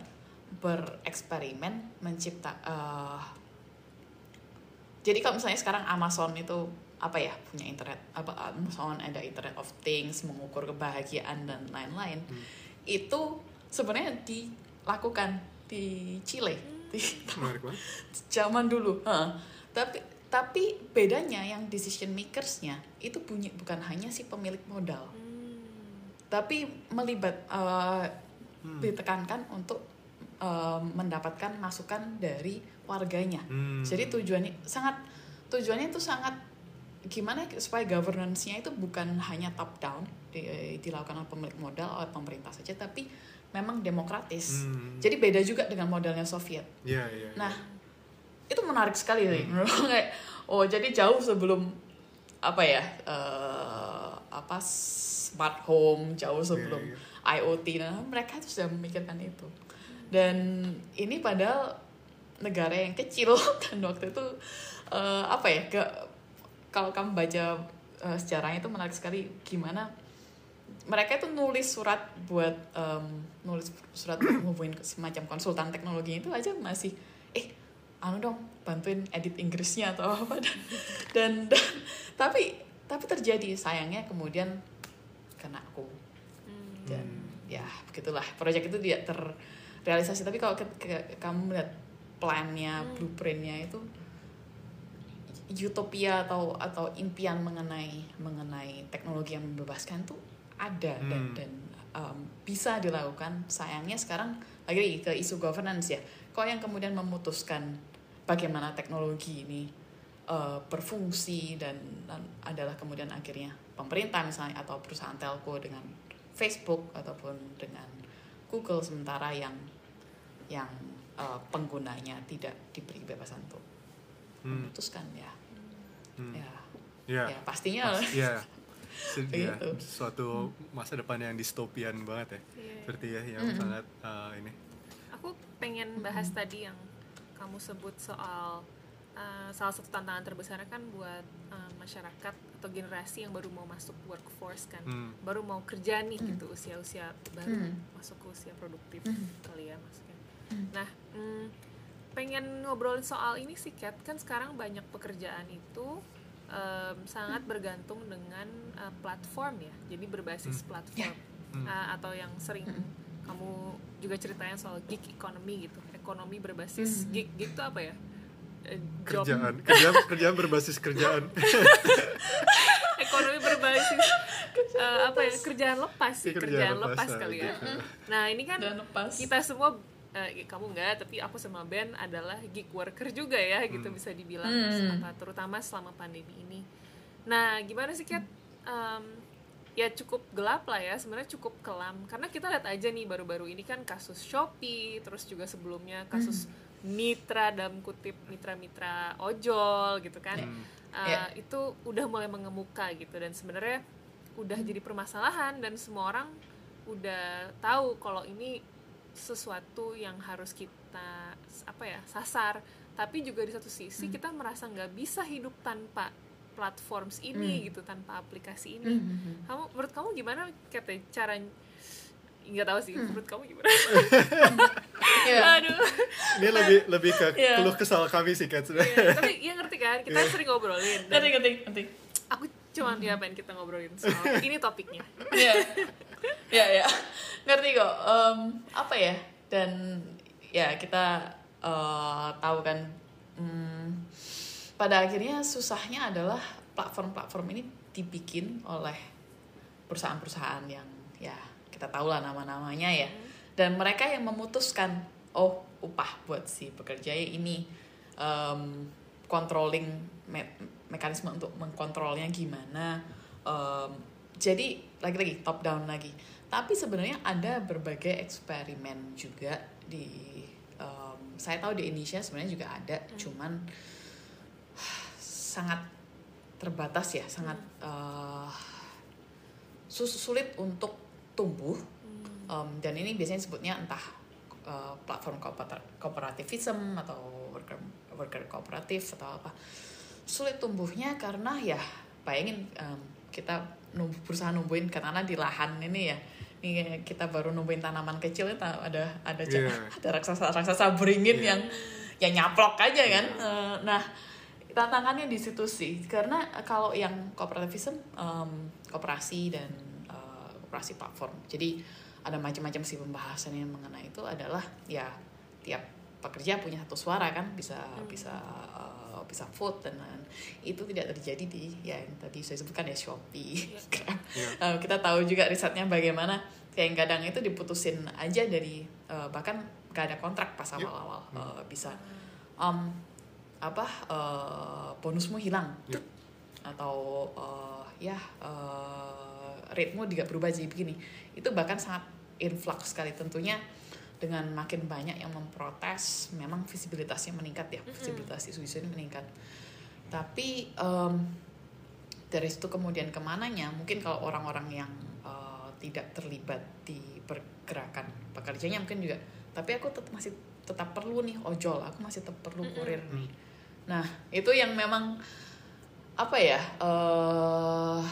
bereksperimen mencipta eh, jadi kalau misalnya sekarang Amazon itu apa ya punya internet apa Amazon ada internet of things mengukur kebahagiaan dan lain-lain Hmm. itu sebenarnya dilakukan di Chile di Menarik banget. zaman dulu Heeh. tapi tapi bedanya yang decision makersnya itu bunyi bukan hanya si pemilik modal Hmm. tapi melibat eh, Hmm. ditekankan untuk eh, mendapatkan masukan dari warganya Hmm. jadi tujuannya sangat tujuannya itu sangat gimana supaya governance-nya itu bukan hanya top down di- dilakukan oleh pemilik modal oleh pemerintah saja tapi memang demokratis. Hmm. Jadi beda juga dengan modelnya Soviet. Iya, iya. iya. Nah, itu menarik sekali sih Hmm. menurut kayak oh jadi jauh sebelum apa ya eh, apa smart home jauh sebelum Iya, IoT nah mereka itu sudah memikirkan itu dan ini padahal negara yang kecil dan waktu itu eh, apa ya ke kalau kamu baca eh, sejarahnya itu menarik sekali gimana mereka itu nulis surat buat em, nulis surat ngubungin ke semacam konsultan teknologi itu aja masih eh anu dong bantuin edit Inggrisnya atau apa dan dan, dan- tapi tapi terjadi sayangnya kemudian kena aku Hmm. dan Hmm. ya begitulah proyek itu tidak terrealisasi tapi kalau ke- ke- kamu melihat plannya Hmm. blueprintnya itu utopia atau atau impian mengenai mengenai teknologi yang membebaskan tuh ada dan Hmm. dan um, bisa dilakukan sayangnya sekarang lagi ke isu governance ya kok yang kemudian memutuskan bagaimana teknologi ini uh, berfungsi dan, dan adalah kemudian akhirnya pemerintah misalnya atau perusahaan telco dengan Facebook ataupun dengan Google sementara yang yang uh, penggunanya tidak diberi kebebasan untuk Hmm. memutuskan ya Hmm. ya Ya. ya pastinya Pas- Iya. Se- ya, Begitu. suatu masa depan yang distopian banget ya. Iya. Seperti ya yang Mm-mm. sangat uh, ini. aku pengen bahas tadi yang kamu sebut soal uh, salah satu tantangan terbesarnya kan buat uh, masyarakat atau generasi yang baru mau masuk workforce kan Hmm. baru mau kerja nih Hmm. gitu usia-usia baru Hmm. masuk ke usia produktif Hmm. kali ya maksudnya Hmm. nah hmm, pengen ngobrolin soal ini sih Kat. Kan sekarang banyak pekerjaan itu em, sangat bergantung dengan uh, platform ya. Jadi berbasis Hmm. platform. Hmm. Uh, atau yang sering Hmm. kamu juga ceritain soal gig economy gitu. Ekonomi berbasis Hmm. gig. Gig itu apa ya? Job. Kerjaan, kerjaan, kerjaan berbasis kerjaan. ekonomi berbasis eh, apa ya? kerjaan lepas. Sih Kerjaan kerjaan, lepas, lepas ah, kali ya. gitu. nah ini kan kita semua eh, kamu enggak tapi aku sama Ben adalah gig worker juga ya gitu Hmm. bisa dibilang Hmm. apa terutama selama pandemi ini nah gimana sih Kat Em, ya cukup gelap lah ya sebenarnya cukup kelam karena kita lihat aja nih baru-baru ini kan kasus Shopee terus juga sebelumnya kasus mitra dalam kutip mitra-mitra ojol gitu kan Hmm. Uh, Ya. itu udah mulai mengemuka gitu dan sebenarnya udah jadi permasalahan dan semua orang udah tahu kalau ini sesuatu yang harus kita apa ya sasar. Tapi juga di satu sisi kita merasa nggak bisa hidup tanpa platforms ini gitu tanpa aplikasi ini. Hmm. kamu menurut kamu gimana kata cara nggak tahu sih Hmm. menurut kamu gimana? Ya aduh. Ini lebih lebih ke Iya. keluh kesal kami sih kan. Iya, tapi ya ngerti kan kita Iya. sering ngobrolin ngerti ngerti ngerti. Aku cuma ya pengen kita ngobrolin soal ini topiknya. Ya ya ya. Ngerti kok. Em, apa ya? Dan ya kita eh, tahu kan. Hmm, pada akhirnya susahnya adalah platform-platform ini dibikin oleh perusahaan-perusahaan yang ya kita tahu lah nama-namanya ya. Dan mereka yang memutuskan oh upah buat si pekerja ini em, controlling me- mekanisme untuk mengkontrolnya gimana Em, jadi lagi-lagi top down lagi. Tapi sebenarnya ada berbagai eksperimen juga di em, saya tahu di Indonesia sebenarnya juga ada. Cuman sangat terbatas ya sangat eh, sus- sulit untuk tumbuh. Um, dan ini biasanya sebutnya entah uh, platform kooper- kooperativism atau worker worker kooperatif atau apa. Sulit tumbuhnya karena ya bayangin um, kita berusaha numbuhin karena di lahan ini ya. Ini kita baru numbuhin tanaman kecil itu ada ada Iya. ada raksasa raksasa beringin Iya. yang yang nyaplok aja kan. Uh, nah tantangannya di situ sih. Karena kalau yang kooperativism um, kooperasi dan uh, kooperasi platform. Jadi ada macam-macam sih pembahasan yang mengenai itu adalah ya tiap pekerja punya satu suara kan bisa bisa uh, bisa dan lain. itu tidak terjadi di ya yang tadi saya sebutkan ya Shopee Grab. Iya. Uh, kita tahu juga risetnya bagaimana kayak kadang itu diputusin aja dari uh, bahkan gak ada kontrak pas Yep. awal-awal Uh, bisa um, apa uh, bonusmu hilang Yep. atau uh, ya uh, ritmu juga berubah jadi begini itu bahkan sangat influx sekali tentunya dengan makin banyak yang memprotes memang visibilitasnya meningkat ya visibilitas isu-isu ini meningkat. Tapi em, dari situ kemudian ke mananya mungkin kalau orang-orang yang uh, tidak terlibat di pergerakan pekerjanya mungkin juga tapi aku tetap masih tetap perlu nih ojol aku masih tetap perlu kurir nih. Nah itu yang memang apa ya eh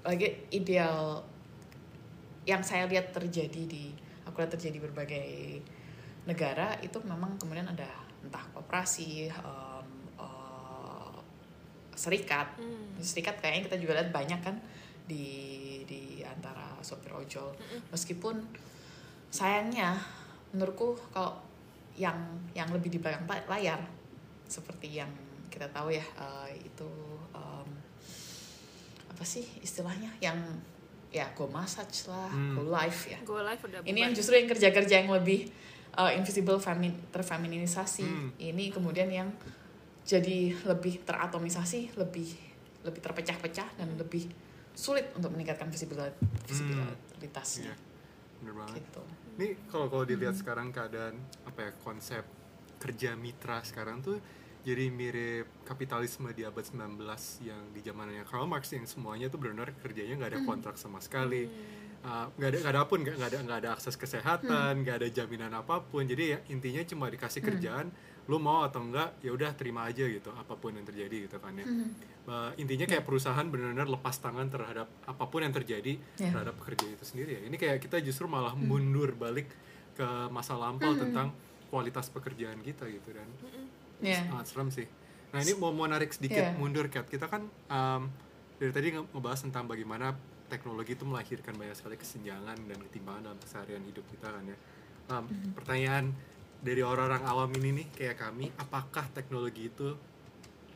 lagi ideal yang saya lihat terjadi di aku lihat terjadi di berbagai negara itu memang kemudian ada entah kooperasi em, eh, serikat. Hmm. serikat kayaknya kita juga lihat banyak kan di di antara sopir ojol. Meskipun sayangnya menurutku kalau yang yang lebih di belakang layar seperti yang kita tahu ya uh, itu um, apa sih istilahnya yang ya go massage lah, Hmm. go live ya. Go live udah Ini yang justru yang kerja-kerja yang lebih uh, invisible femin terfeminisasi. Hmm. Ini kemudian yang jadi lebih teratomisasi, lebih lebih terpecah-pecah dan lebih sulit untuk meningkatkan visibil- visibilitasnya. Iya, bener banget. Gitu. Ini kalau kalau dilihat sekarang keadaan apa ya konsep kerja mitra sekarang tuh jadi mirip kapitalisme di abad 19 yang di zamannya Karl Marx yang semuanya tuh benar-benar kerjanya nggak ada kontrak sama sekali. Uh, nggak ada nggak ada apa pun nggak ada nggak ada akses kesehatan nggak ada jaminan apa pun. Jadi ya intinya cuma dikasih kerjaan lu mau atau enggak ya udah terima aja gitu apa pun yang terjadi gitu kan ya. Uh, intinya kayak perusahaan benar-benar lepas tangan terhadap apa pun yang terjadi Ya. terhadap pekerja itu sendiri ya. Ini kayak kita justru malah mundur balik ke masa lampau tentang kualitas pekerjaan kita gitu dan Ya. sangat serem sih nah ini mau mau narik sedikit Iya. mundur Kat kita kan um, dari tadi nge- ngebahas tentang bagaimana teknologi itu melahirkan banyak sekali kesenjangan dan ketimpangan dalam keseharian hidup kita kan ya Um, Mm-hmm. pertanyaan dari orang-orang awam ini nih kayak kami apakah teknologi itu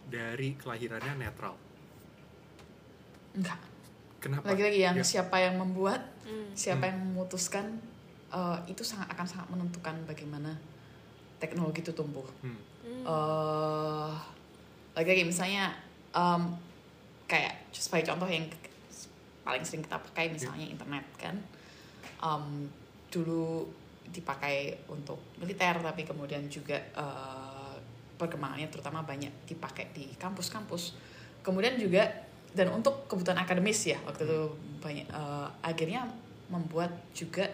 dari kelahirannya netral Enggak. kenapa Lagi-lagi yang Ya. siapa yang membuat, Hmm. siapa Hmm. yang memutuskan uh, itu sangat akan sangat menentukan bagaimana teknologi itu tumbuh. Hmm. Hmm. eh lagi-lagi misalnya um, kayak sebagai contoh yang paling sering kita pakai misalnya internet kan um, dulu dipakai untuk militer tapi kemudian juga eh, perkembangannya terutama banyak dipakai di kampus-kampus kemudian juga dan untuk kebutuhan akademis ya waktu itu banyak eh, akhirnya membuat juga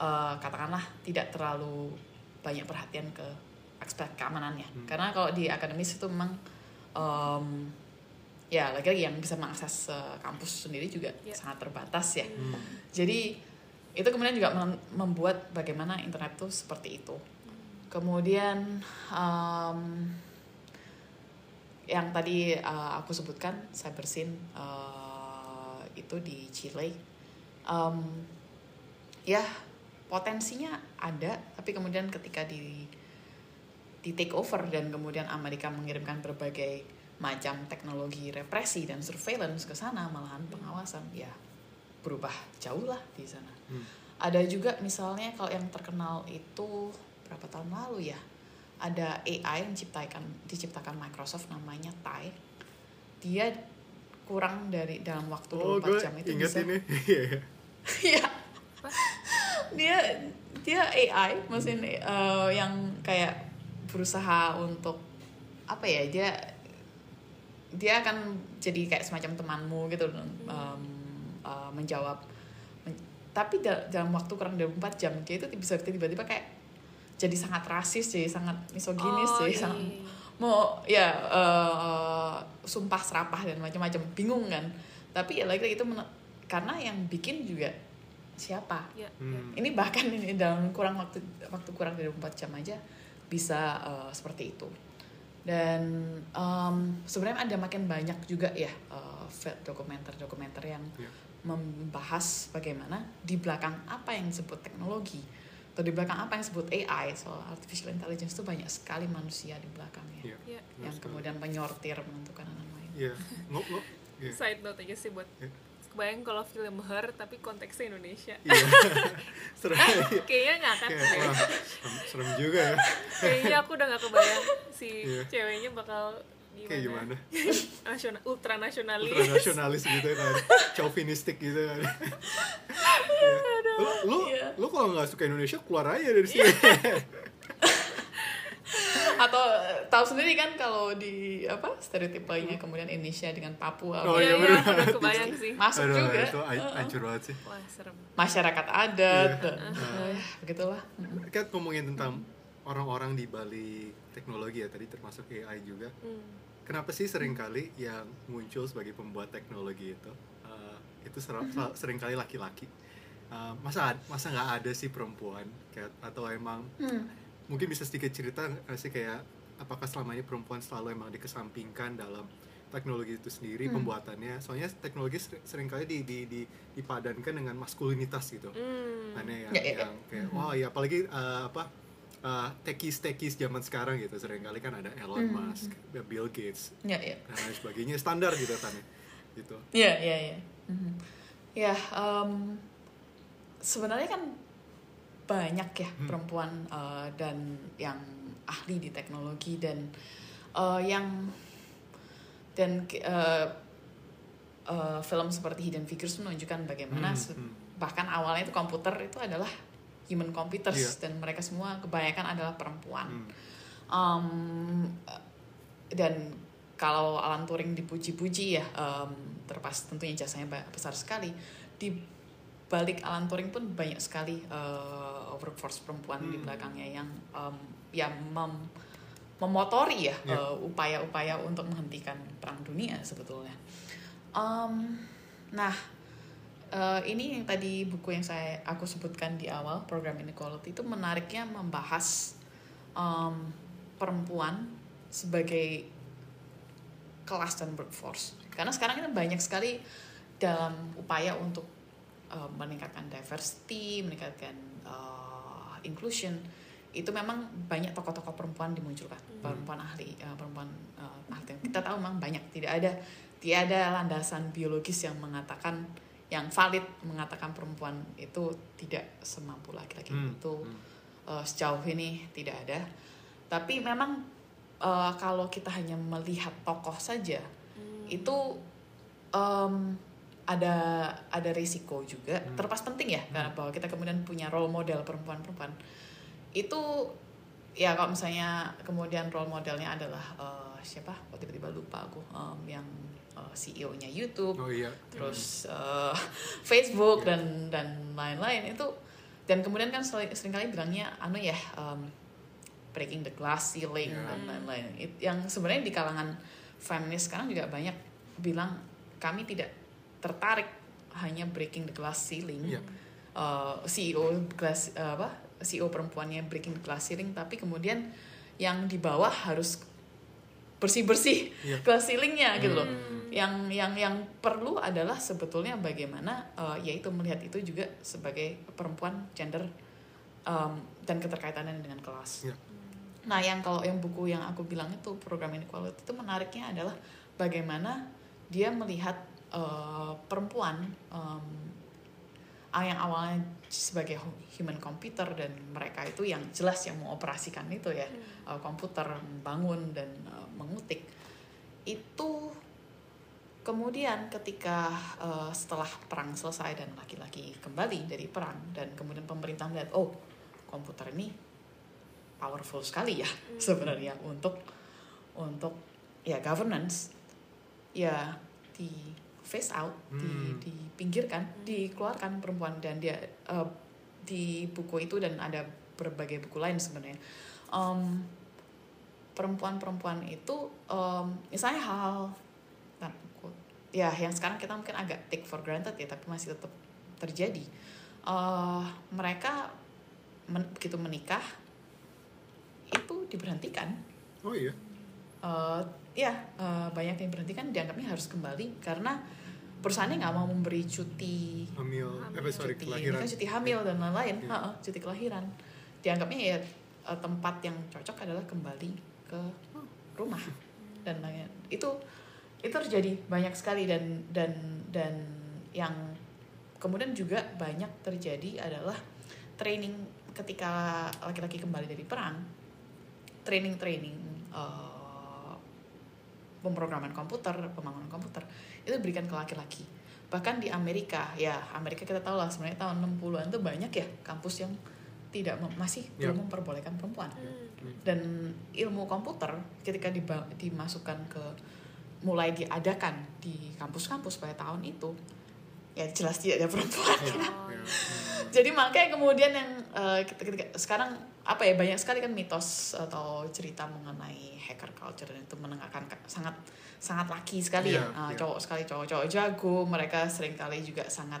eh, katakanlah tidak terlalu banyak perhatian ke aspek keamanannya Hmm. karena kalau di akademis itu memang em, ya lagi-lagi yang bisa mengakses eh, kampus sendiri juga Ya. sangat terbatas ya Hmm. jadi itu kemudian juga mem- membuat bagaimana internet itu seperti itu kemudian em, yang tadi eh, aku sebutkan cybersyn eh, itu di Chile Em, ya potensinya ada tapi kemudian ketika di di take over dan kemudian Amerika mengirimkan berbagai macam teknologi represi dan surveillance ke sana malahan pengawasan ya berubah jauh lah di sana Hmm. ada juga misalnya kalau yang terkenal itu berapa tahun lalu ya ada AI yang diciptakan diciptakan Microsoft namanya Tai dia kurang dari dalam waktu oh 24 gue jam itu inget bisa ini Iya. Iya. dia dia AI mesin eh, yang kayak berusaha untuk apa ya dia dia akan jadi kayak semacam temanmu gitu em, eh, menjawab. Men- tapi da- dalam waktu kurang dari 4 jam dia itu bisa tiba-tiba kayak jadi sangat rasis jadi sangat misoginis Oh, jadi iya, sangat iya, mau ya eh, sumpah serapah dan macam-macam bingung kan. Tapi ya lagi itu karena yang bikin juga siapa? Ya, Hmm. ini bahkan ini dalam kurang waktu waktu kurang dari 4 jam aja bisa eh, seperti itu dan em, sebenarnya ada makin banyak juga ya eh, fe- dokumenter-dokumenter yang Ya. membahas bagaimana di belakang apa yang disebut teknologi atau di belakang apa yang disebut AI soal artificial intelligence itu banyak sekali manusia di belakangnya Iya. Ya. Benar yang kemudian menyortir menentukan yang lain. Iya. Ngo- iya. Side note aja sih buat Ya. Kebayang kalau film Her tapi konteksnya Indonesia. Iya. serem. Kayaknya Kayak, deh. wah, serem, serem juga ya. Kayaknya aku udah gak kebayang si Iya. ceweknya bakal gimana. Kayak gimana? Nasional, ultra nasionalis. Ultranasionalis gitu kan. Chauvinistik gitu kan. Iya. Lu lu, Iya. lu kalau nggak suka Indonesia keluar aja dari sini. Atau eh, tahu sendiri kan kalau di apa stereotip lainnya kemudian Indonesia dengan Papua Oh, Iya, iya, iya, kebayang sih. masuk Aduh, juga itu hancur banget sih. Wah, serem. masyarakat adat Iya. dan eh, begitulah Kan ngomongin tentang orang-orang di balik teknologi ya tadi termasuk AI juga. Hmm. Kenapa sih sering kali yang muncul sebagai pembuat teknologi itu uh, itu ser- sering kali laki-laki? Uh, masa masa nggak ada sih perempuan kayak atau emang Hmm. Mungkin bisa sedikit cerita sih kayak apakah selama ini perempuan selalu emang dikesampingkan dalam teknologi itu sendiri Hmm. pembuatannya soalnya teknologi ser- sering kali di, di, di- dipadankan dengan maskulinitas gitu Hmm. aneh yang, Ya, ya, ya. yang kayak wah ya apalagi uh, apa uh, tekis tekis zaman sekarang gitu sering kali kan ada Elon Hmm. Musk, ada Bill Gates Ya, ya. dan lain sebagainya standar gitu kan ya. gitu Iya, iya, iya. Mhm. Ya, em, sebenarnya kan banyak ya Hmm. perempuan eh, dan yang ahli di teknologi dan eh, yang dan eh, eh, film seperti Hidden Figures menunjukkan bagaimana Hmm, hmm. bahkan awalnya itu komputer itu adalah human computers Iya. dan mereka semua kebanyakan adalah perempuan. Hmm. Um, dan kalau Alan Turing dipuji-puji ya, um, terlepas tentunya jasanya besar sekali. Di balik Alan Turing pun banyak sekali uh, workforce perempuan di Hmm. belakangnya yang um, yang mem- memotori ya Ya. uh, upaya-upaya untuk menghentikan perang dunia sebetulnya. Um, nah, uh, ini yang tadi buku yang saya aku sebutkan di awal program inequality itu menariknya membahas um, perempuan sebagai kelas dan workforce karena sekarang ini banyak sekali dalam upaya untuk uh, meningkatkan diversity meningkatkan uh, inclusion itu memang banyak tokoh-tokoh perempuan dimunculkan perempuan ahli uh, perempuan uh, ahli kita tahu memang banyak tidak ada tidak ada landasan biologis yang mengatakan yang valid mengatakan perempuan itu tidak semampu laki-laki Hmm, itu hmm. uh, sejauh ini tidak ada. Tapi memang uh, kalau kita hanya melihat tokoh saja Hmm. itu um, ada ada risiko juga. Hmm. Terlepas penting ya karena bahwa kita kemudian punya role model perempuan-perempuan itu ya kalau misalnya kemudian role modelnya adalah uh, siapa? Kok tiba-tiba lupa aku um, yang uh, CEO-nya YouTube oh iya terus uh, Facebook Iya. dan dan lain-lain itu dan kemudian kan sering sering kali bilangnya anu ya um, breaking the glass ceiling Iya. dan lain-lain yang sebenarnya di kalangan feminis sekarang juga banyak bilang kami tidak tertarik hanya breaking the glass ceiling Iya. uh, CEO glass uh, apa CEO perempuannya breaking the glass ceiling tapi kemudian yang di bawah harus bersih bersih Iya. glass ceilingnya gitu loh Hmm. yang yang yang perlu adalah sebetulnya bagaimana uh, yaitu melihat itu juga sebagai perempuan gender um, dan keterkaitannya dengan kelas. Iya. Nah, yang kalau yang buku yang aku bilang itu program inequality itu menariknya adalah bagaimana dia melihat uh, perempuan um, yang awalnya sebagai hu- human computer dan mereka itu yang jelas yang mengoperasikan itu ya uh, komputer membangun dan uh, mengutik. Itu kemudian ketika uh, setelah perang selesai dan laki-laki kembali dari perang dan kemudian pemerintah melihat oh komputer ini powerful sekali ya sebenarnya untuk untuk ya governance ya di face out di Hmm. dipinggirkan dikeluarkan perempuan dan dia uh, di buku itu dan ada berbagai buku lain sebenarnya Em, perempuan-perempuan itu em, misalnya hal buku. ya yang sekarang kita mungkin agak take for granted ya tapi masih tetap terjadi Eh, mereka men- begitu menikah itu diberhentikan oh iya Eh, ya eh, banyak yang diberhentikan dianggapnya harus kembali karena perusahaannya nggak mau memberi cuti. Hamil Hamil. apa sorry cuti. kelahiran. Kan cuti hamil dan lain-lain. Iya. Ha-ha, cuti kelahiran. Dianggapnya ya eh, tempat yang cocok adalah kembali ke rumah dan lain itu itu terjadi banyak sekali dan dan dan yang kemudian juga banyak terjadi adalah training ketika laki-laki kembali dari perang training training pemrograman komputer pembangunan komputer itu diberikan ke laki-laki bahkan di Amerika ya Amerika kita tahu lah sebenarnya tahun 60-an tuh banyak ya kampus yang tidak mem- masih Ya. belum memperbolehkan perempuan Hmm. dan ilmu komputer ketika dimasukkan ke mulai diadakan di kampus-kampus pada tahun itu ya jelas tidak ada perempuan Oh, iya. jadi makanya kemudian yang eh, ketika, ketika- sekarang apa ya banyak sekali kan mitos atau cerita mengenai hacker culture dan itu menengahkan ka- sangat sangat laki sekali Iya, ya Eh, iya. cowok sekali cowok-cowok jago mereka sering kali juga sangat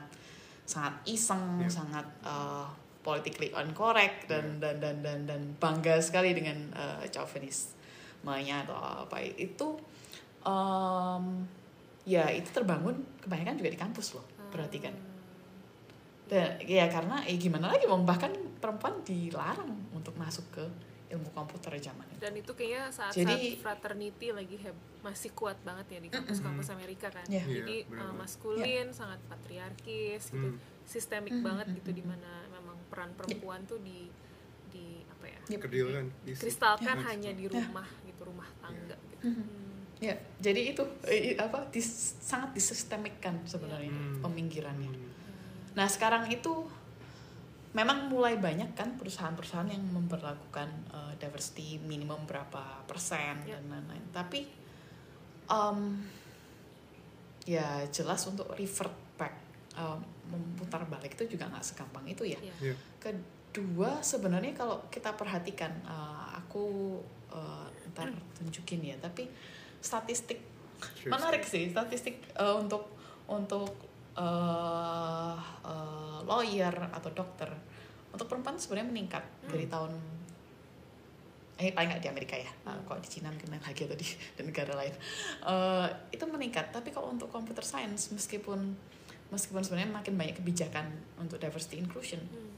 sangat iseng Iya. sangat eh, politically incorrect dan, dan dan dan dan bangga sekali dengan uh, chauvinismenya atau apa. Itu em, ya itu terbangun kebanyakan juga di kampus loh perhatikan. Dan ya karena ya gimana lagi mau bahkan perempuan dilarang untuk masuk ke ilmu komputer zaman itu. dan itu kayaknya saat Jadi- fraternity lagi heb masih kuat banget ya di kampus-kampus Amerika kan Iya. jadi Iya, benar uh, banget. maskulin sangat patriarkis gitu Hmm. sistemik Mhm, banget mhm, gitu mhm. di mana memang peran perempuan tuh di di apa ya Yep. Kedil kan isi. kristalkan Ya. hanya di rumah gitu rumah tangga gitu Mhm. Hmm. Ya, jadi itu eh, apa dis- sangat disistemikkan sebenarnya Hmm. peminggirannya. Hmm. Nah sekarang itu memang mulai banyak kan perusahaan-perusahaan yang memperlakukan uh, diversity minimum berapa persen Ya. dan lain-lain. Tapi um, ya jelas untuk revert back um, memutar balik itu juga nggak segampang itu ya. Iya. Iya. Kedua sebenarnya kalau kita perhatikan uh, aku uh, ntar tunjukin ya. Tapi statistik Sure, menarik sih statistik uh, untuk untuk uh, uh, lawyer atau dokter untuk perempuan sebenarnya meningkat dari tahun eh paling nggak di Amerika ya. Uh, kok di Cina mungkin lain lagi atau di, di negara lain. Uh, itu meningkat. Tapi kalau untuk computer science meskipun meskipun sebenarnya makin banyak kebijakan untuk diversity inclusion Hmm.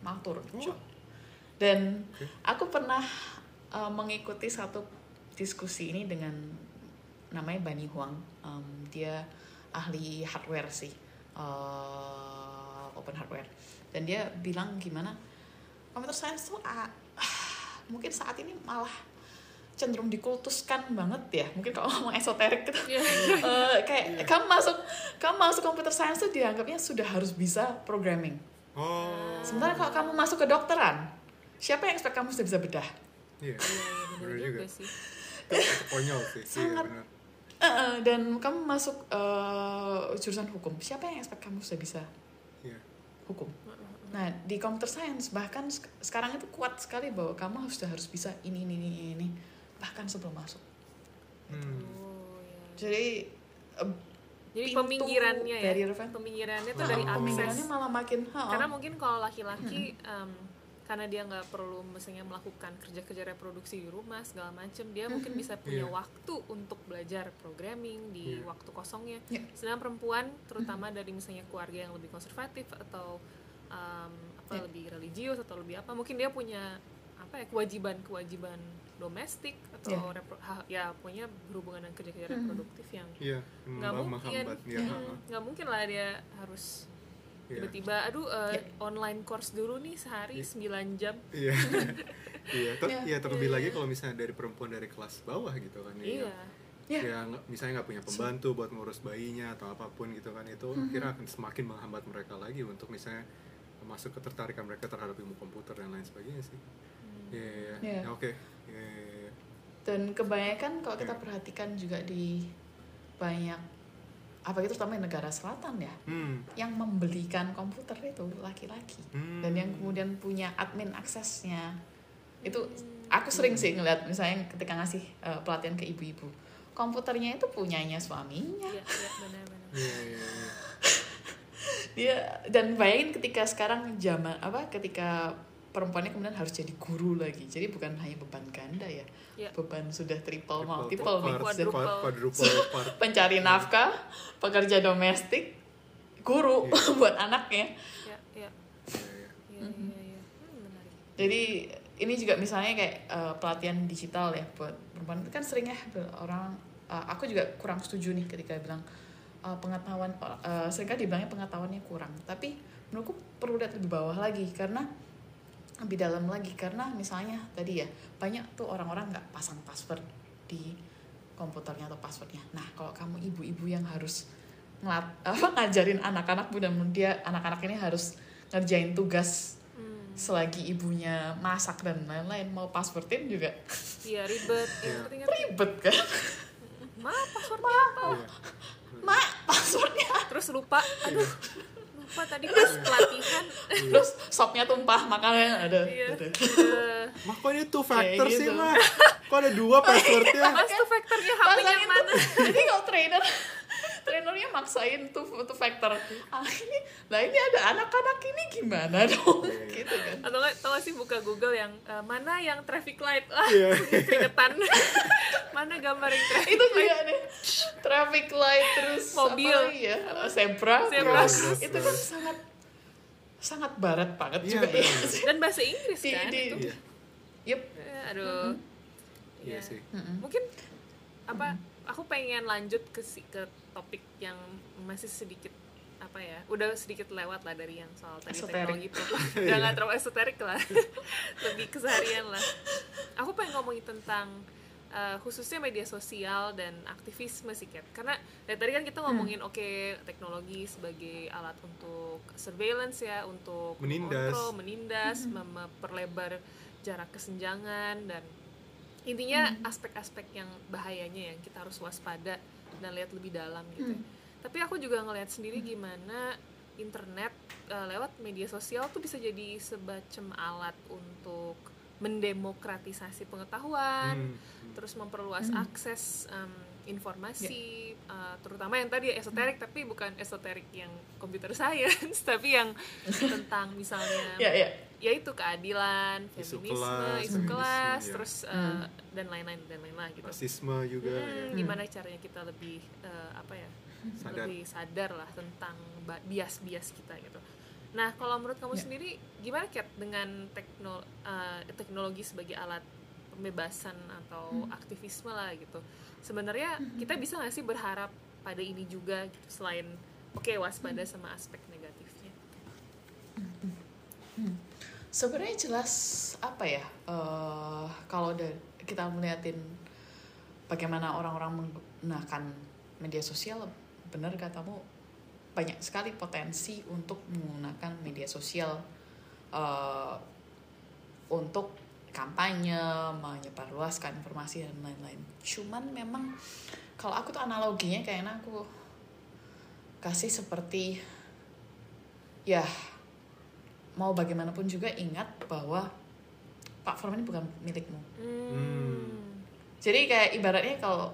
malah turun Oh. Dan aku pernah uh, mengikuti satu diskusi ini dengan namanya Bani Huang. Um, dia ahli hardware sih uh, open hardware dan dia bilang gimana computer science tuh ah, mungkin saat ini malah cenderung dikultuskan banget ya mungkin kalau ngomong esoterik gitu Iya. Eh, kayak kamu masuk kamu masuk computer science tuh dianggapnya sudah harus bisa programming Oh. Sementara kalau kamu masuk ke dokteran, siapa yang expect kamu sudah bisa bedah? Iya. Iya, iya, bener Bener juga sih konyol sih. Sangat. Iya, dan kamu masuk eh, jurusan hukum, siapa yang expect kamu sudah bisa Iya. hukum? Nah di computer science bahkan sek- sekarang itu kuat sekali bahwa kamu harus sudah harus bisa ini ini ini ini bahkan sebelum masuk. Hmm. oh, iya. Jadi eh, jadi pintu peminggirannya ya barrier apa? peminggirannya tuh Oh. dari pemikirannya akses malah makin ha, karena mungkin kalau laki-laki em, karena dia nggak perlu misalnya melakukan kerja-kerja reproduksi di rumah segala macem dia mungkin bisa punya Iya. waktu untuk belajar programming di Iya. waktu kosongnya Iya. sedangkan perempuan terutama dari misalnya keluarga yang lebih konservatif atau em, apa Iya. lebih religius atau lebih apa mungkin dia punya apa ya kewajiban-kewajiban domestik atau Iya. repro- ha- ya punya berhubungan dengan kerja-kerja reproduktif yang Iya. nggak meng- mungkin. Iya. Nggak mungkin lah dia harus Iya. Tiba-tiba aduh eh, Ya. online course dulu nih sehari Iya. 9 jam Iya. Iya, ter- Iya. iya, terlebih Iya. lagi kalau misalnya dari perempuan dari kelas bawah gitu kan ya. iya Ya. Ya, nggak- misalnya nggak punya pembantu buat ngurus bayinya atau apa pun gitu kan itu Mhm. kira akan semakin menghambat mereka lagi untuk misalnya masuk ketertarikan mereka terhadap ilmu komputer dan lain sebagainya sih. Iya, iya, iya. Iya. Ya, Oke. Iya, iya, iya. dan kebanyakan kalau kita Iya. perhatikan juga di banyak apa itu terutama di negara selatan ya Hmm. yang membelikan komputer itu laki-laki Hmm. dan yang kemudian punya admin aksesnya itu aku sering sih ngeliat misalnya ketika ngasih eh, pelatihan ke ibu-ibu komputernya itu punyanya suaminya iya iya benar-benar Iya, iya, iya. dia dan bayangin ketika sekarang zaman apa ketika perempuannya kemudian harus jadi guru lagi jadi bukan hanya beban ganda ya Iya. beban sudah triple, Triple, multiple nih Quadruple. pencari nafkah pekerja domestik guru Iya. buat anaknya iya iya Iya, iya. iya Mhm. iya Hmm, Jadi ini juga misalnya kayak eh, pelatihan digital ya buat perempuan itu kan sering ya orang eh, aku juga kurang setuju nih ketika bilang eh, pengetahuan uh, sering kali dibilangnya pengetahuannya kurang tapi menurutku perlu lihat lebih bawah lagi karena lebih dalam lagi. Karena misalnya tadi ya banyak tuh orang-orang nggak pasang password di komputernya atau passwordnya. Nah kalau kamu ibu-ibu yang harus ngelat apa ngajarin anak-anak mudah dia anak-anak ini harus ngerjain tugas Hmm, selagi ibunya masak dan lain-lain mau passwordin juga iya ribet. Iya. ingat ribet kan? Ma passwordnya apa? Iya. mak passwordnya. Terus lupa. Aduh lupa tadi pas pelatihan terus sopnya tumpah makannya ada. Iya. Ada Eh, Mah kok ini two factor Kayak sih gitu. mah? Kok ada dua passwordnya? mas tuh faktornya HP-nya Maksain mana? jadi kalau trainer trainernya maksain tuh tuh factor ah ini lah ini ada anak-anak ini gimana dong Iya, iya. gitu kan atau nggak tau sih buka Google yang eh, mana yang traffic light ah Iya. keringetan mana gambar yang traffic itu juga deh traffic light terus Mobil. apa lagi ya zebra, Zebra cross. cross. itu kan sangat sangat barat banget Iya, juga ya. dan bahasa Inggris Di- kan di- itu Iya, Yup. Eh, aduh iya Iya. sih. Mungkin apa aku pengen lanjut ke si- ke topik yang masih sedikit apa ya udah sedikit lewat lah dari yang soal tadi Esoterik. teknologi pop udah nggak terlalu esoterik lah. Lebih keseharian lah. Aku pengen ngomongin tentang uh, khususnya media sosial dan aktivisme sih Kat. Karena dari tadi kan kita ngomongin oke teknologi sebagai alat untuk surveillance ya untuk Menindas. mengontrol, menindas mem- memperlebar jarak kesenjangan dan intinya aspek-aspek yang bahayanya yang kita harus waspada dan lihat lebih dalam gitu ya. tapi aku juga ngelihat sendiri gimana internet uh, lewat media sosial tuh bisa jadi sebacem alat untuk mendemokratisasi pengetahuan Hmm. terus memperluas akses um, informasi uh, terutama yang tadi esoterik tapi bukan esoterik yang computer science tapi yang tentang misalnya Ya, ya. yaitu keadilan, Isu feminisme, kelas, isu kelas, ya. terus uh, dan lain-lain dan lain-lain gitu. Rasisme juga. Hmm, ya. gimana caranya kita lebih uh, apa ya? Sadar. Lebih sadar lah tentang bias-bias kita gitu. Nah, kalau menurut kamu Ya. sendiri gimana Kat dengan tekno, uh, teknologi sebagai alat pembebasan atau aktivisme lah gitu. Sebenarnya kita bisa nggak sih berharap pada ini juga gitu selain oke waspada sama aspek negatifnya. Sebenarnya jelas apa ya? eh, kalau kita melihatin bagaimana orang-orang menggunakan media sosial, benar katamu banyak sekali potensi untuk menggunakan media sosial eh, untuk kampanye, menyebarluaskan informasi dan lain-lain. Cuman memang kalau aku tuh analoginya kayaknya aku kasih seperti ya mau bagaimanapun juga ingat bahwa platform ini bukan milikmu. Hmm. Jadi kayak ibaratnya kalau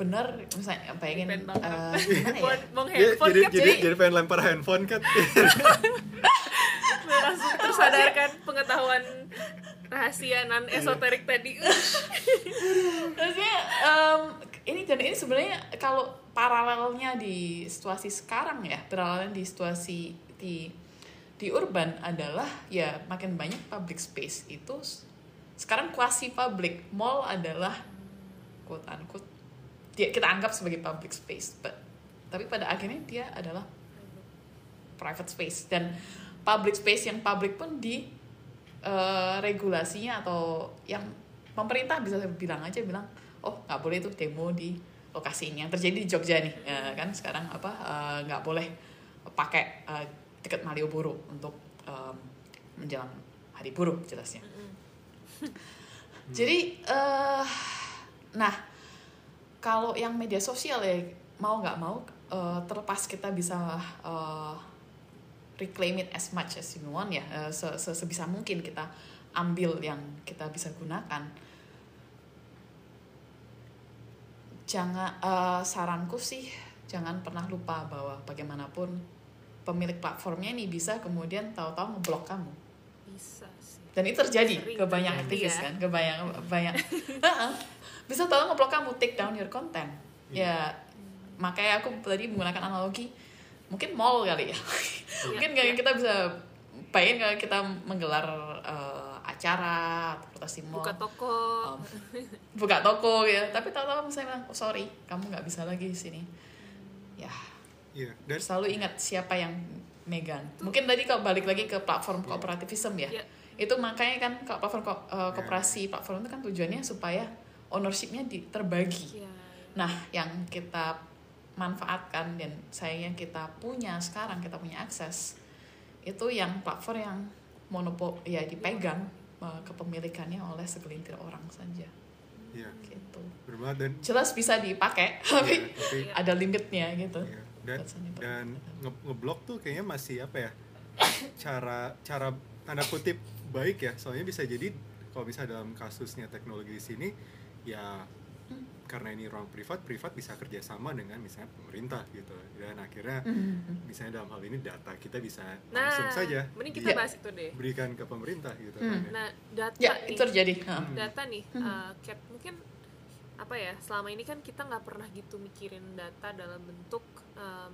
benar misalnya bayangin Depend eh, gimana ya? Mau handphone jadi, jadi, jadi- jadi pengen lempar handphone kan langsung tersadarkan pengetahuan rahasia non esoterik tadi. Maksudnya em, ini dan ini sebenarnya kalau paralelnya di situasi sekarang ya, paralelnya di situasi di di urban adalah ya makin banyak public space itu sekarang quasi public. Mall adalah quote unquote dia kita anggap sebagai public space, but tapi pada akhirnya dia adalah private space dan public space yang public pun di eh, regulasinya atau yang pemerintah bisa bilang aja bilang oh nggak boleh tuh demo di lokasi ini. Yang terjadi di Jogja nih Ya kan sekarang apa eh, nggak boleh pakai eh, tiket Malioboro untuk em, menjelang hari buruh jelasnya. Jadi eh nah kalau yang media sosial ya mau nggak mau eh, terlepas kita bisa eh, reclaim it as much as you want ya. Eh, se- se- sebisa mungkin kita ambil yang kita bisa gunakan. Jangan eh, saranku sih jangan pernah lupa bahwa bagaimanapun pemilik platformnya ini bisa kemudian tahu-tahu ngeblok kamu. Bisa sih. dan itu terjadi Sering ke banyak aktivis ya. kan ke banyak banyak. Bisa tahu ngeblok kamu take down your content. Ya makanya aku tadi menggunakan analogi mungkin mall kali ya. Mungkin Iya, kayak kita bisa bayangin kalau kita menggelar eh, acara atau mall? Buka toko. um, buka toko ya. Tapi tahu-tahu misalnya bilang oh, sorry kamu nggak bisa lagi di sini. Ya. Iya, dan selalu ingat siapa yang megang. Mungkin tadi kalau balik lagi ke platform kooperativism ya. Iya. itu makanya kan kalau platform ko- eh, kooperasi platform itu kan tujuannya supaya ownershipnya di, terbagi. Iya. nah yang kita manfaatkan dan sayangnya kita punya sekarang kita punya akses itu yang platform yang monopol ya dipegang eh, kepemilikannya oleh segelintir orang saja. Iya, gitu. Dan jelas bisa dipakai tapi iya, tapi ada limitnya gitu. Iya. dan dan nge- ngeblok tuh kayaknya masih apa ya cara cara tanda kutip baik ya. Soalnya bisa jadi kalau bisa dalam kasusnya teknologi di sini ya karena ini ruang privat privat bisa kerjasama dengan misalnya pemerintah gitu dan akhirnya Mhm. misalnya dalam hal ini data kita bisa Nah, langsung saja mending kita bahas itu deh. berikan ke pemerintah gitu Hmm. kan ya. Nah, data ya nih. itu terjadi Heeh. Hmm. data nih Hmm. uh, Kat, mungkin apa ya selama ini kan kita nggak pernah gitu mikirin data dalam bentuk um,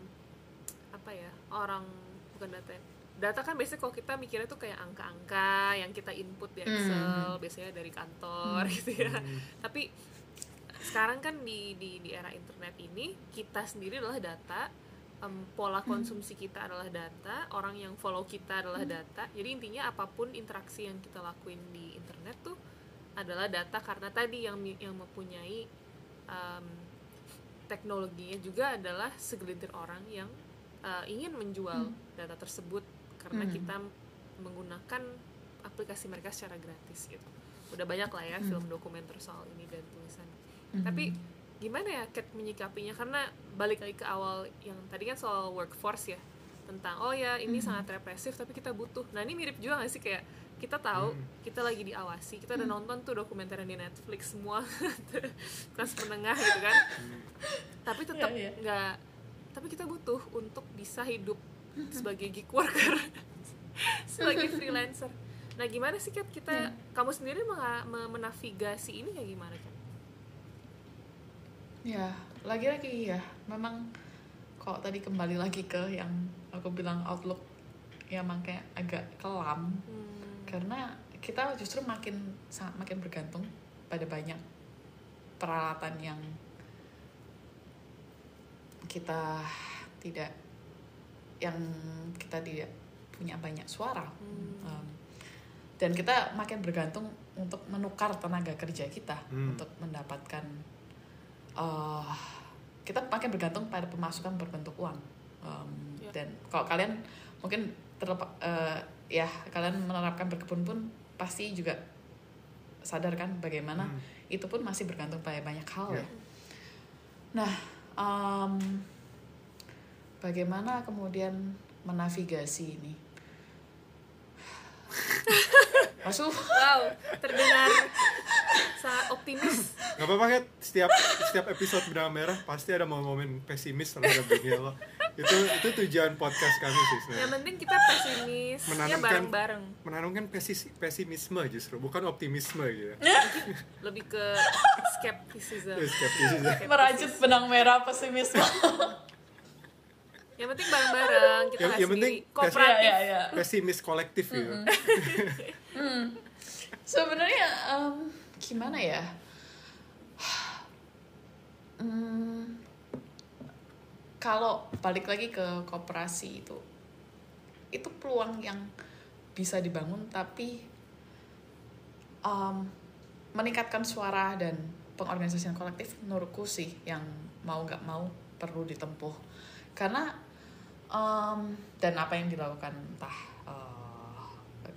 apa ya orang bukan data data kan biasanya kalau kita mikirnya tuh kayak angka-angka yang kita input di Excel biasanya dari kantor gitu ya tapi sekarang kan di di di era internet ini kita sendiri adalah data em, pola konsumsi kita adalah data orang yang follow kita adalah data jadi intinya apa pun interaksi yang kita lakuin di internet tuh adalah data karena tadi yang yang mempunyai em, teknologinya juga adalah segelintir orang yang uh, ingin menjual data tersebut karena Hmm. kita menggunakan aplikasi mereka secara gratis gitu. Udah banyak lah ya film dokumenter soal ini dan tulisan. Tapi gimana ya Kat menyikapinya? Karena balik lagi ke awal yang tadi kan soal workforce ya tentang oh ya ini sangat represif tapi kita butuh. Nah ini mirip juga gak sih? Kayak kita tahu kita lagi diawasi kita udah nonton tuh dokumenter di Netflix semua kelas menengah gitu kan. Tapi tetap Iya, iya. nggak tapi kita butuh untuk bisa hidup sebagai gig worker sebagai freelancer. Nah gimana sih Kat kita kamu sendiri menga- me- menavigasi ini kayak gimana kan Ya, lagi-lagi ya, memang kalau tadi kembali lagi ke yang aku bilang outlook ya emang kayak agak kelam hmm, karena kita justru makin sangat makin bergantung pada banyak peralatan yang kita tidak yang kita tidak punya banyak suara Hmm. Um, dan kita makin bergantung untuk menukar tenaga kerja kita Hmm. untuk mendapatkan uh, kita makin bergantung pada pemasukan berbentuk uang Um, Ya. dan kalau kalian mungkin terlepas uh, ya kalian menerapkan berkebun pun pasti juga sadar kan bagaimana Hmm. itu pun masih bergantung pada banyak hal Ya. ya. Nah, um, bagaimana kemudian menavigasi ini? Masuk wow terdengar sangat optimis Gak apa-apa Kat, setiap setiap episode benang merah pasti ada momen-momen pesimis terhadap dunia lo. Itu itu tujuan podcast kami sih yang sebenarnya. penting kita pesimis ya Menanamkan- bareng-bareng Menanamkan pesis, pesimisme justru, bukan optimisme gitu. lebih ke skepticism Itu skeptisisme. merajut benang merah pesimisme. yang penting bareng-bareng kita Yang- yang penting kooperatif ya, ya. Pesimis kolektif gitu. Sebenarnya em, gimana ya? Hmm, kalau balik lagi ke kooperasi itu, itu peluang yang bisa dibangun tapi em, meningkatkan suara dan pengorganisasian kolektif menurutku sih yang mau nggak mau perlu ditempuh. Karena em, dan apa yang dilakukan entah eh,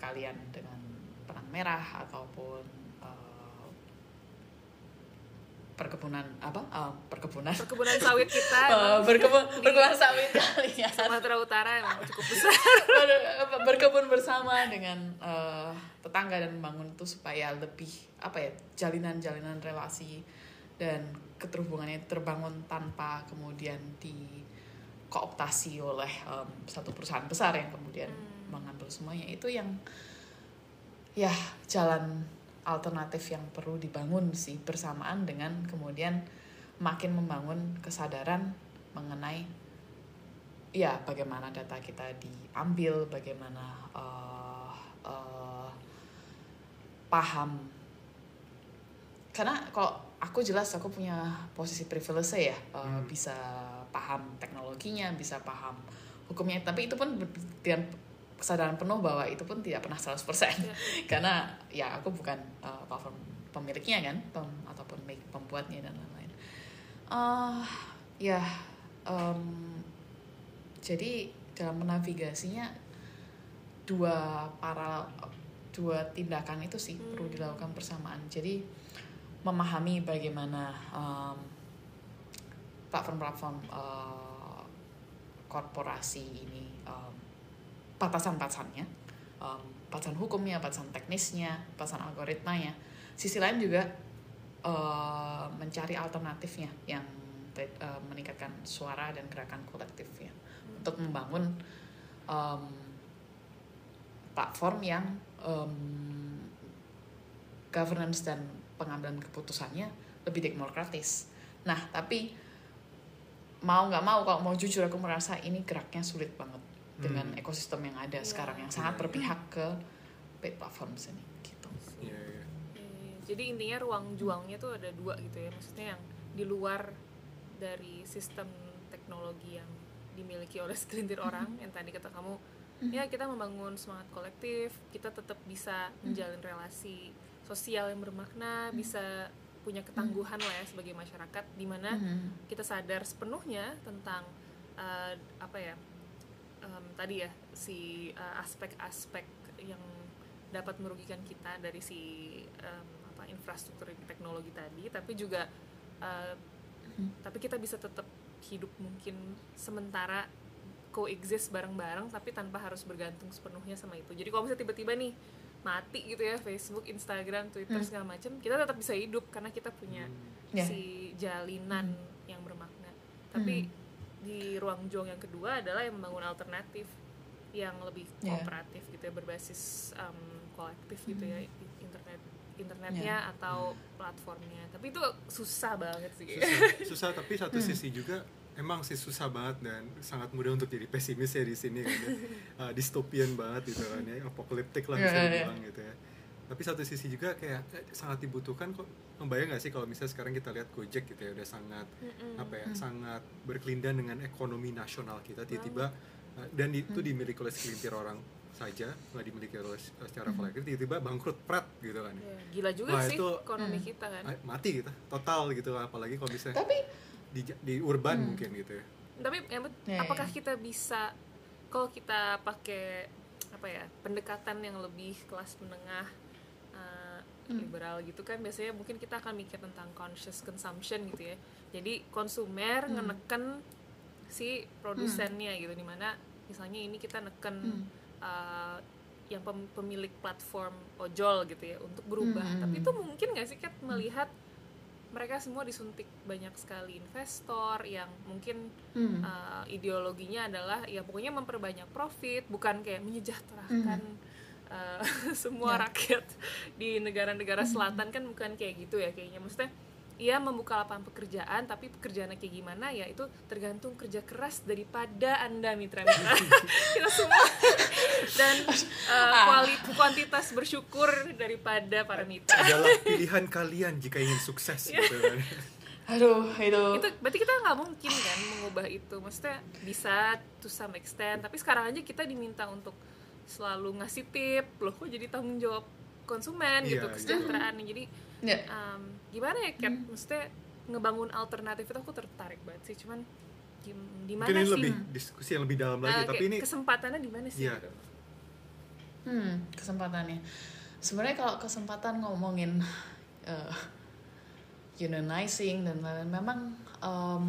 kalian dengan merah ataupun eh, perkebunan apa? Eh, perkebunan. Perkebunan sawit kita emang. berkebun berkebunan sawit kalian. Sumatera Utara emang cukup besar. Ber- berkebun bersama dengan eh, tetangga dan membangun itu supaya lebih apa ya jalinan-jalinan relasi dan keterhubungannya terbangun tanpa kemudian dikooptasi oleh em, satu perusahaan besar yang kemudian Hmm. mengambil semuanya. Itu yang ya jalan alternatif yang perlu dibangun sih bersamaan dengan kemudian makin membangun kesadaran mengenai ya bagaimana data kita diambil bagaimana eh, eh, paham karena kalau aku jelas aku punya posisi privilege ya eh, Hmm. bisa paham teknologinya bisa paham hukumnya tapi itu pun dengan kesadaran penuh bahwa itu pun tidak pernah 100% Ya. karena ya aku bukan uh, platform pemiliknya kan pem- ataupun make- pembuatnya dan lain-lain Ah, ya em, jadi dalam menavigasinya dua para dua tindakan itu sih perlu Hmm. dilakukan bersamaan jadi memahami bagaimana em, platform-platform eh, korporasi ini batasan-batasannya. Em, batasan hukumnya batasan teknisnya batasan algoritmanya. Sisi lain juga eh, mencari alternatifnya yang eh, meningkatkan suara dan gerakan kolektifnya. Untuk membangun em, platform yang em, governance dan pengambilan keputusannya lebih demokratis. Nah, tapi mau nggak mau kalau mau jujur aku merasa ini geraknya sulit banget dengan Hmm. ekosistem yang ada Iya. sekarang yang sangat Iya. berpihak ke paid platforms ini gitu. Iya, iya. Eh, jadi intinya ruang juangnya tuh ada dua gitu ya maksudnya yang di luar dari sistem teknologi yang dimiliki oleh segelintir orang yang tadi kata kamu ya kita membangun semangat kolektif kita tetap bisa menjalin relasi sosial yang bermakna bisa punya ketangguhan lah ya sebagai masyarakat di mana kita sadar sepenuhnya tentang uh, apa ya em, tadi ya si uh, aspek-aspek yang dapat merugikan kita dari si em, apa infrastruktur teknologi tadi tapi juga uh, tapi kita bisa tetap hidup mungkin sementara coexist bareng-bareng tapi tanpa harus bergantung sepenuhnya sama itu jadi kalau misalnya tiba-tiba nih mati gitu ya Facebook, Instagram, Twitter Hmm. segala macam kita tetap bisa hidup karena kita punya Ya. si jalinan yang bermakna. Tapi di ruang juang yang kedua adalah yang membangun alternatif yang lebih Ya. kooperatif gitu ya berbasis um, kolektif gitu ya i- internet internetnya atau platformnya. Tapi itu susah banget sih. susah, susah tapi satu sisi juga emang sih susah banget dan sangat mudah untuk jadi pesimis ya di sini kan ya. Uh, dystopian banget gitu kan ya apokaliptik lah Iya, bisa iya. dibilang gitu ya tapi satu sisi juga kayak eh, sangat dibutuhkan kok. Membayang nggak sih kalau misalnya sekarang kita lihat Gojek gitu ya udah sangat Mm-mm. apa ya sangat berkelindan dengan ekonomi nasional kita tiba-tiba uh, dan itu dimiliki oleh segelintir orang saja nggak dimiliki oleh uh, secara kolektif tiba-tiba bangkrut prat gitu kan ya. Ya, gila juga Wah, sih itu- ekonomi kita kan. Mati gitu total gitu apalagi kalau misalnya Tapi di, di urban mungkin gitu ya. Tapi Ya, apakah kita bisa kalau kita pakai apa ya pendekatan yang lebih kelas menengah uh, liberal gitu kan biasanya mungkin kita akan mikir tentang conscious consumption gitu ya. Jadi konsumer ngeneken si produsennya gitu di mana misalnya ini kita neken uh, yang pem- pemilik platform ojol gitu ya untuk berubah. Hmm. Tapi itu mungkin nggak sih Kat melihat mereka semua disuntik banyak sekali investor yang mungkin Hmm. uh, ideologinya adalah ya pokoknya memperbanyak profit bukan kayak menyejahterakan uh, semua Ya. rakyat di negara-negara selatan kan bukan kayak gitu ya kayaknya. Maksudnya ia membuka lapangan pekerjaan tapi pekerjaannya kayak gimana ya itu tergantung kerja keras daripada anda mitra-mitra kita semua. Dan uh, kuali- kuantitas bersyukur daripada para mitra. Adalah pilihan kalian jika ingin sukses Iya. gitu kan. Aduh itu, itu berarti kita nggak mungkin kan mengubah itu. Maksudnya bisa to some extent tapi sekarang aja kita diminta untuk selalu ngasih tip loh kok jadi tanggung jawab konsumen Iya, gitu iya. kesejahteraan jadi ya um, gimana ya Kat maksudnya ngebangun alternatif itu aku tertarik banget sih cuman di mana sih lebih diskusi yang lebih dalam lagi Uh, tapi ini kesempatannya di mana sih Iya. gitu? Hmm, kesempatannya. Sebenarnya kalau kesempatan ngomongin eh, unionizing dan lain-lain, memang em,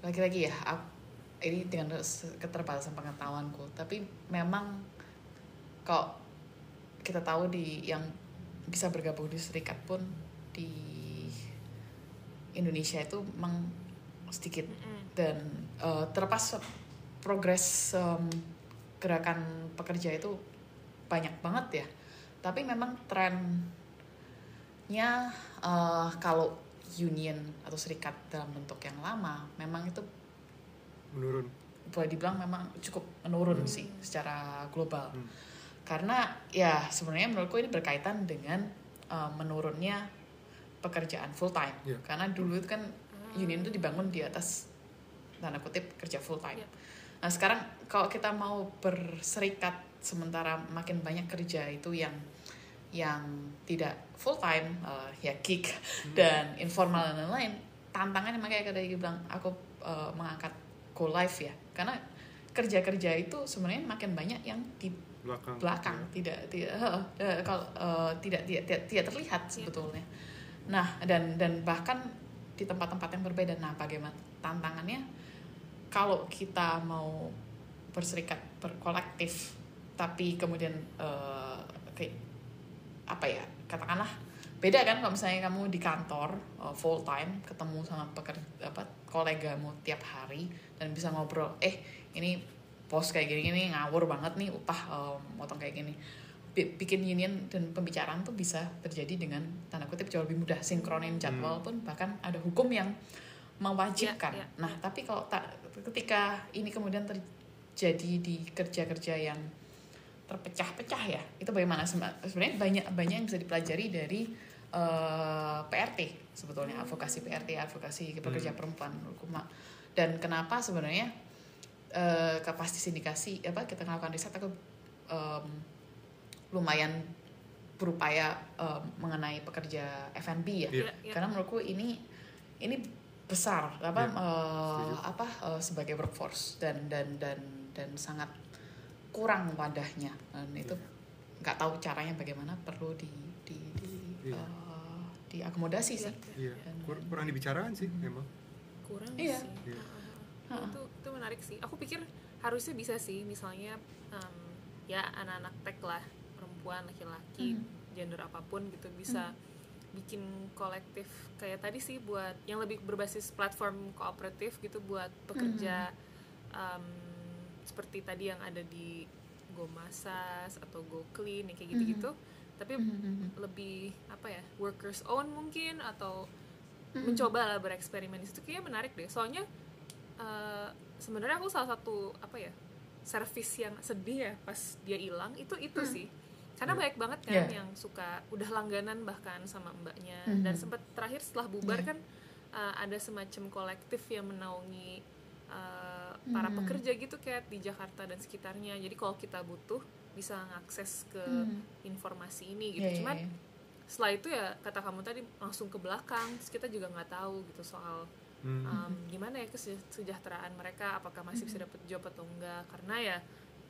lagi-lagi ya, ap- ini dengan keterbatasan pengetahuanku, tapi memang kalau kita tahu di yang bisa bergabung di serikat pun di Indonesia itu memang sedikit. Dan eh, terlepas progres em, gerakan pekerja itu banyak banget ya. Tapi memang trennya eh, kalau union atau serikat dalam bentuk yang lama memang itu menurun? Boleh dibilang memang cukup menurun sih secara global. Hmm. karena ya sebenarnya menurutku ini berkaitan dengan eh, menurunnya pekerjaan full time Iya. karena dulu itu kan union itu dibangun di atas tanda kutip kerja full time Iya. nah sekarang kalau kita mau berserikat sementara makin banyak kerja itu yang yang tidak full time eh, ya gig dan informal dan lain-lain tantangannya makanya kayak tadi bilang aku eh, mengangkat go live ya. Karena kerja-kerja itu sebenarnya makin banyak yang di belakang. belakang. Tidak tidak eh, eh, kalau eh, tidak, tidak tidak tidak terlihat sebetulnya. Nah dan dan bahkan di tempat-tempat yang berbeda. Nah bagaimana tantangannya? Kalau kita mau berserikat berkolektif tapi kemudian eh, kayak apa ya katakanlah beda kan kalau misalnya kamu di kantor uh, full time ketemu sama pekerja apa kolegamu tiap hari dan bisa ngobrol eh ini bos kayak gini gini ngawur banget nih upah um, motong kayak gini Bi- bikin union dan pembicaraan tuh bisa terjadi dengan tanda kutip jauh lebih mudah sinkronin jadwal pun bahkan ada hukum yang mewajibkan. Iya, iya. Nah, tapi kalau tak ketika ini kemudian terjadi di kerja-kerja yang terpecah-pecah ya, itu bagaimana sebenarnya banyak banyak yang bisa dipelajari dari eh, PRT sebetulnya advokasi PRT, advokasi pekerja Hmm. perempuan Kuma. Dan kenapa sebenarnya eh kapasitas indikasi apa kita melakukan riset aku em, lumayan berupaya em, mengenai pekerja F&B ya. Iya. Iya, iya. Karena menurutku ini ini besar apa Iya, eh, setuju. apa eh, sebagai workforce dan dan dan dan sangat kurang wadahnya dan itu Iya. nggak tahu caranya bagaimana perlu di di di Iya. eh, diakomodasi Iya, sih. Iya, kur- kurang dibicarakan sih memang. kurang Iya. sih Iya. Itu itu menarik sih aku pikir harusnya bisa sih misalnya em, ya anak-anak tech lah perempuan laki-laki Mhm. gender apa pun gitu bisa bikin kolektif kayak tadi sih buat yang lebih berbasis platform kooperatif gitu buat pekerja em, seperti tadi yang ada di Go Masas atau Go Clean kayak gitu-gitu tapi Mhm. lebih apa ya workers own mungkin atau Mhm. mencoba lah bereksperimen di situ kayaknya menarik deh soalnya eh, sebenarnya aku salah satu apa ya service yang sedih ya pas dia hilang itu itu sih karena Iya. banyak banget kan Iya. yang suka udah langganan bahkan sama mbaknya Mhm. dan sempat terakhir setelah bubar Iya. kan eh, ada semacam kolektif yang menaungi para Mhm. pekerja gitu kayak di Jakarta dan sekitarnya. Jadi kalau kita butuh bisa ngakses ke Mhm. informasi ini gitu. Iya, iya, cuman iya. setelah itu ya kata kamu tadi langsung ke belakang. Terus kita juga nggak tahu gitu soal Hmm. um, gimana ya kesejahteraan mereka. Apakah masih bisa dapat job atau enggak karena ya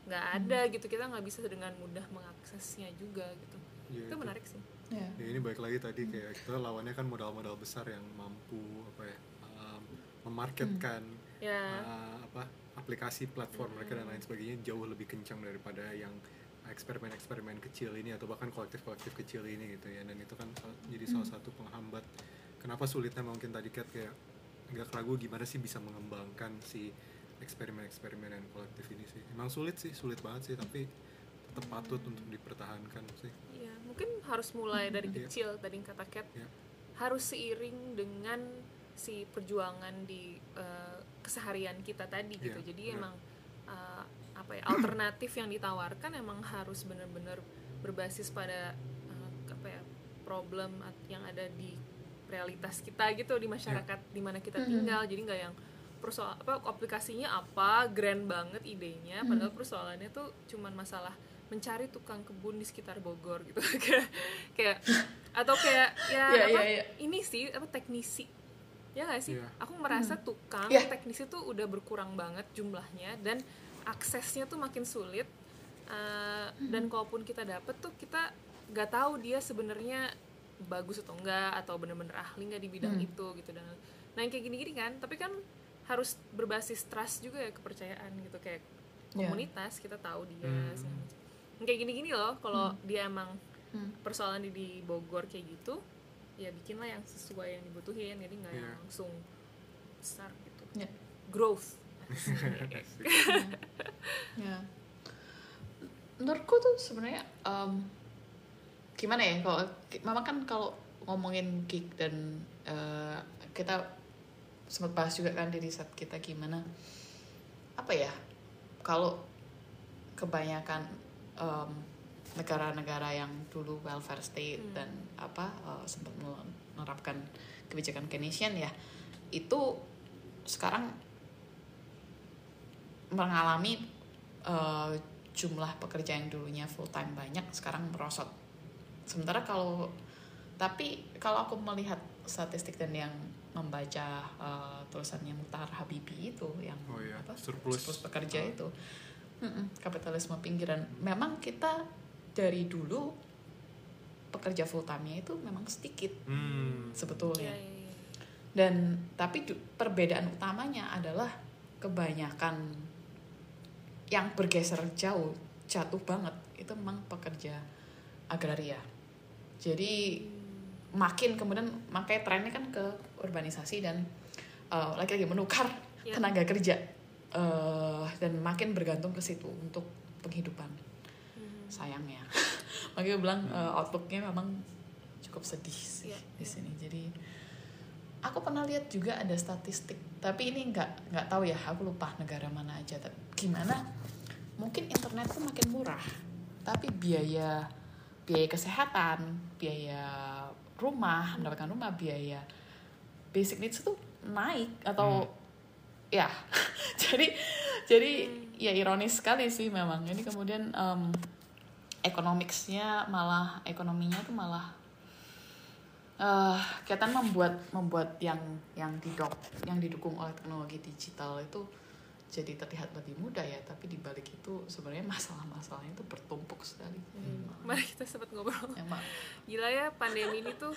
nggak ada gitu. Kita nggak bisa dengan mudah mengaksesnya juga gitu. Iya, itu menarik sih. Iya. Ya, ini balik lagi tadi kayak kita lawannya kan modal-modal besar yang mampu apa ya um, memarketkan ya. Uh, apa aplikasi platform mereka dan lain sebagainya jauh lebih kencang daripada yang eksperimen-eksperimen kecil ini atau bahkan kolektif-kolektif kecil ini gitu ya. Dan itu kan jadi salah satu penghambat kenapa sulitnya mungkin tadi Kat kayak nggak ragu gimana sih bisa mengembangkan si eksperimen-eksperimen dan kolektif ini sih. Emang sulit sih sulit banget sih tapi tetap patut untuk dipertahankan sih. Ya mungkin harus mulai dari Iya. kecil tadi yang kata Kat. Iya. harus seiring dengan si perjuangan di uh, keseharian kita tadi gitu. Iya, jadi benar. emang uh, apa ya alternatif yang ditawarkan emang harus benar-benar berbasis pada uh, apa ya problem yang ada di realitas kita gitu di masyarakat di mana kita tinggal. Jadi nggak yang persoal apa aplikasinya apa grand banget idenya padahal persoalannya tuh cuman masalah mencari tukang kebun di sekitar Bogor gitu. Kayak kayak atau kayak ya Iya, apa iya, iya. ini sih apa teknisi ya nggak sih Iya. aku merasa tukang Iya. teknisi tuh udah berkurang banget jumlahnya dan aksesnya tuh makin sulit Uh, dan kalaupun kita dapet tuh kita nggak tahu dia sebenarnya bagus atau enggak atau bener-bener ahli nggak di bidang Hmm. itu gitu dan nah yang kayak gini-gini kan tapi kan harus berbasis trust juga ya kepercayaan gitu kayak Iya. komunitas kita tahu dia Hmm. kayak gini-gini loh kalau dia emang Hmm. persoalan di, di Bogor kayak gitu ya bikinlah yang sesuai yang dibutuhin jadi nggak yang Iya. langsung besar gitu Ya. growth Ya. Menurutku tuh sebenarnya em, gimana ya kalau mama kan kalau ngomongin gig dan eh, kita sempat bahas juga kan di riset kita gimana apa ya kalau kebanyakan em, negara-negara yang dulu welfare state Hmm. dan apa eh, sempat menerapkan kebijakan Keynesian ya itu sekarang mengalami eh, jumlah pekerja yang dulunya full time banyak sekarang merosot. Sementara kalau tapi kalau aku melihat statistik dan yang membaca eh, tulisannya Mutar Habibi itu yang Oh iya, apa, surplus. pekerja Oh. itu kapitalisme pinggiran. Memang kita dari dulu pekerja full time-nya itu memang sedikit Hmm. sebetulnya ya, ya, ya. dan tapi perbedaan utamanya adalah kebanyakan yang bergeser jauh jatuh banget itu memang pekerja agraria jadi makin kemudian makanya trennya kan ke urbanisasi dan eh, lagi-lagi menukar Ya. tenaga kerja eh, dan makin bergantung ke situ untuk penghidupan. Sayangnya makanya gue bilang eh, outlooknya memang cukup sedih sih Iya, di iya. sini. Jadi aku pernah lihat juga ada statistik tapi ini nggak nggak tahu ya aku lupa negara mana aja. Tapi gimana mungkin internet tuh makin murah tapi biaya biaya kesehatan biaya rumah mendapatkan rumah biaya basic needs itu naik atau ya. Jadi jadi ya ironis sekali sih memang. Ini kemudian um, economicsnya malah ekonominya tuh malah eh kelihatan membuat membuat yang yang didok yang didukung oleh teknologi digital itu jadi terlihat lebih mudah ya. Tapi di balik itu sebenarnya masalah-masalahnya itu bertumpuk sekali. Mari kita sempat ngobrol. emang. Gila ya pandemi ini tuh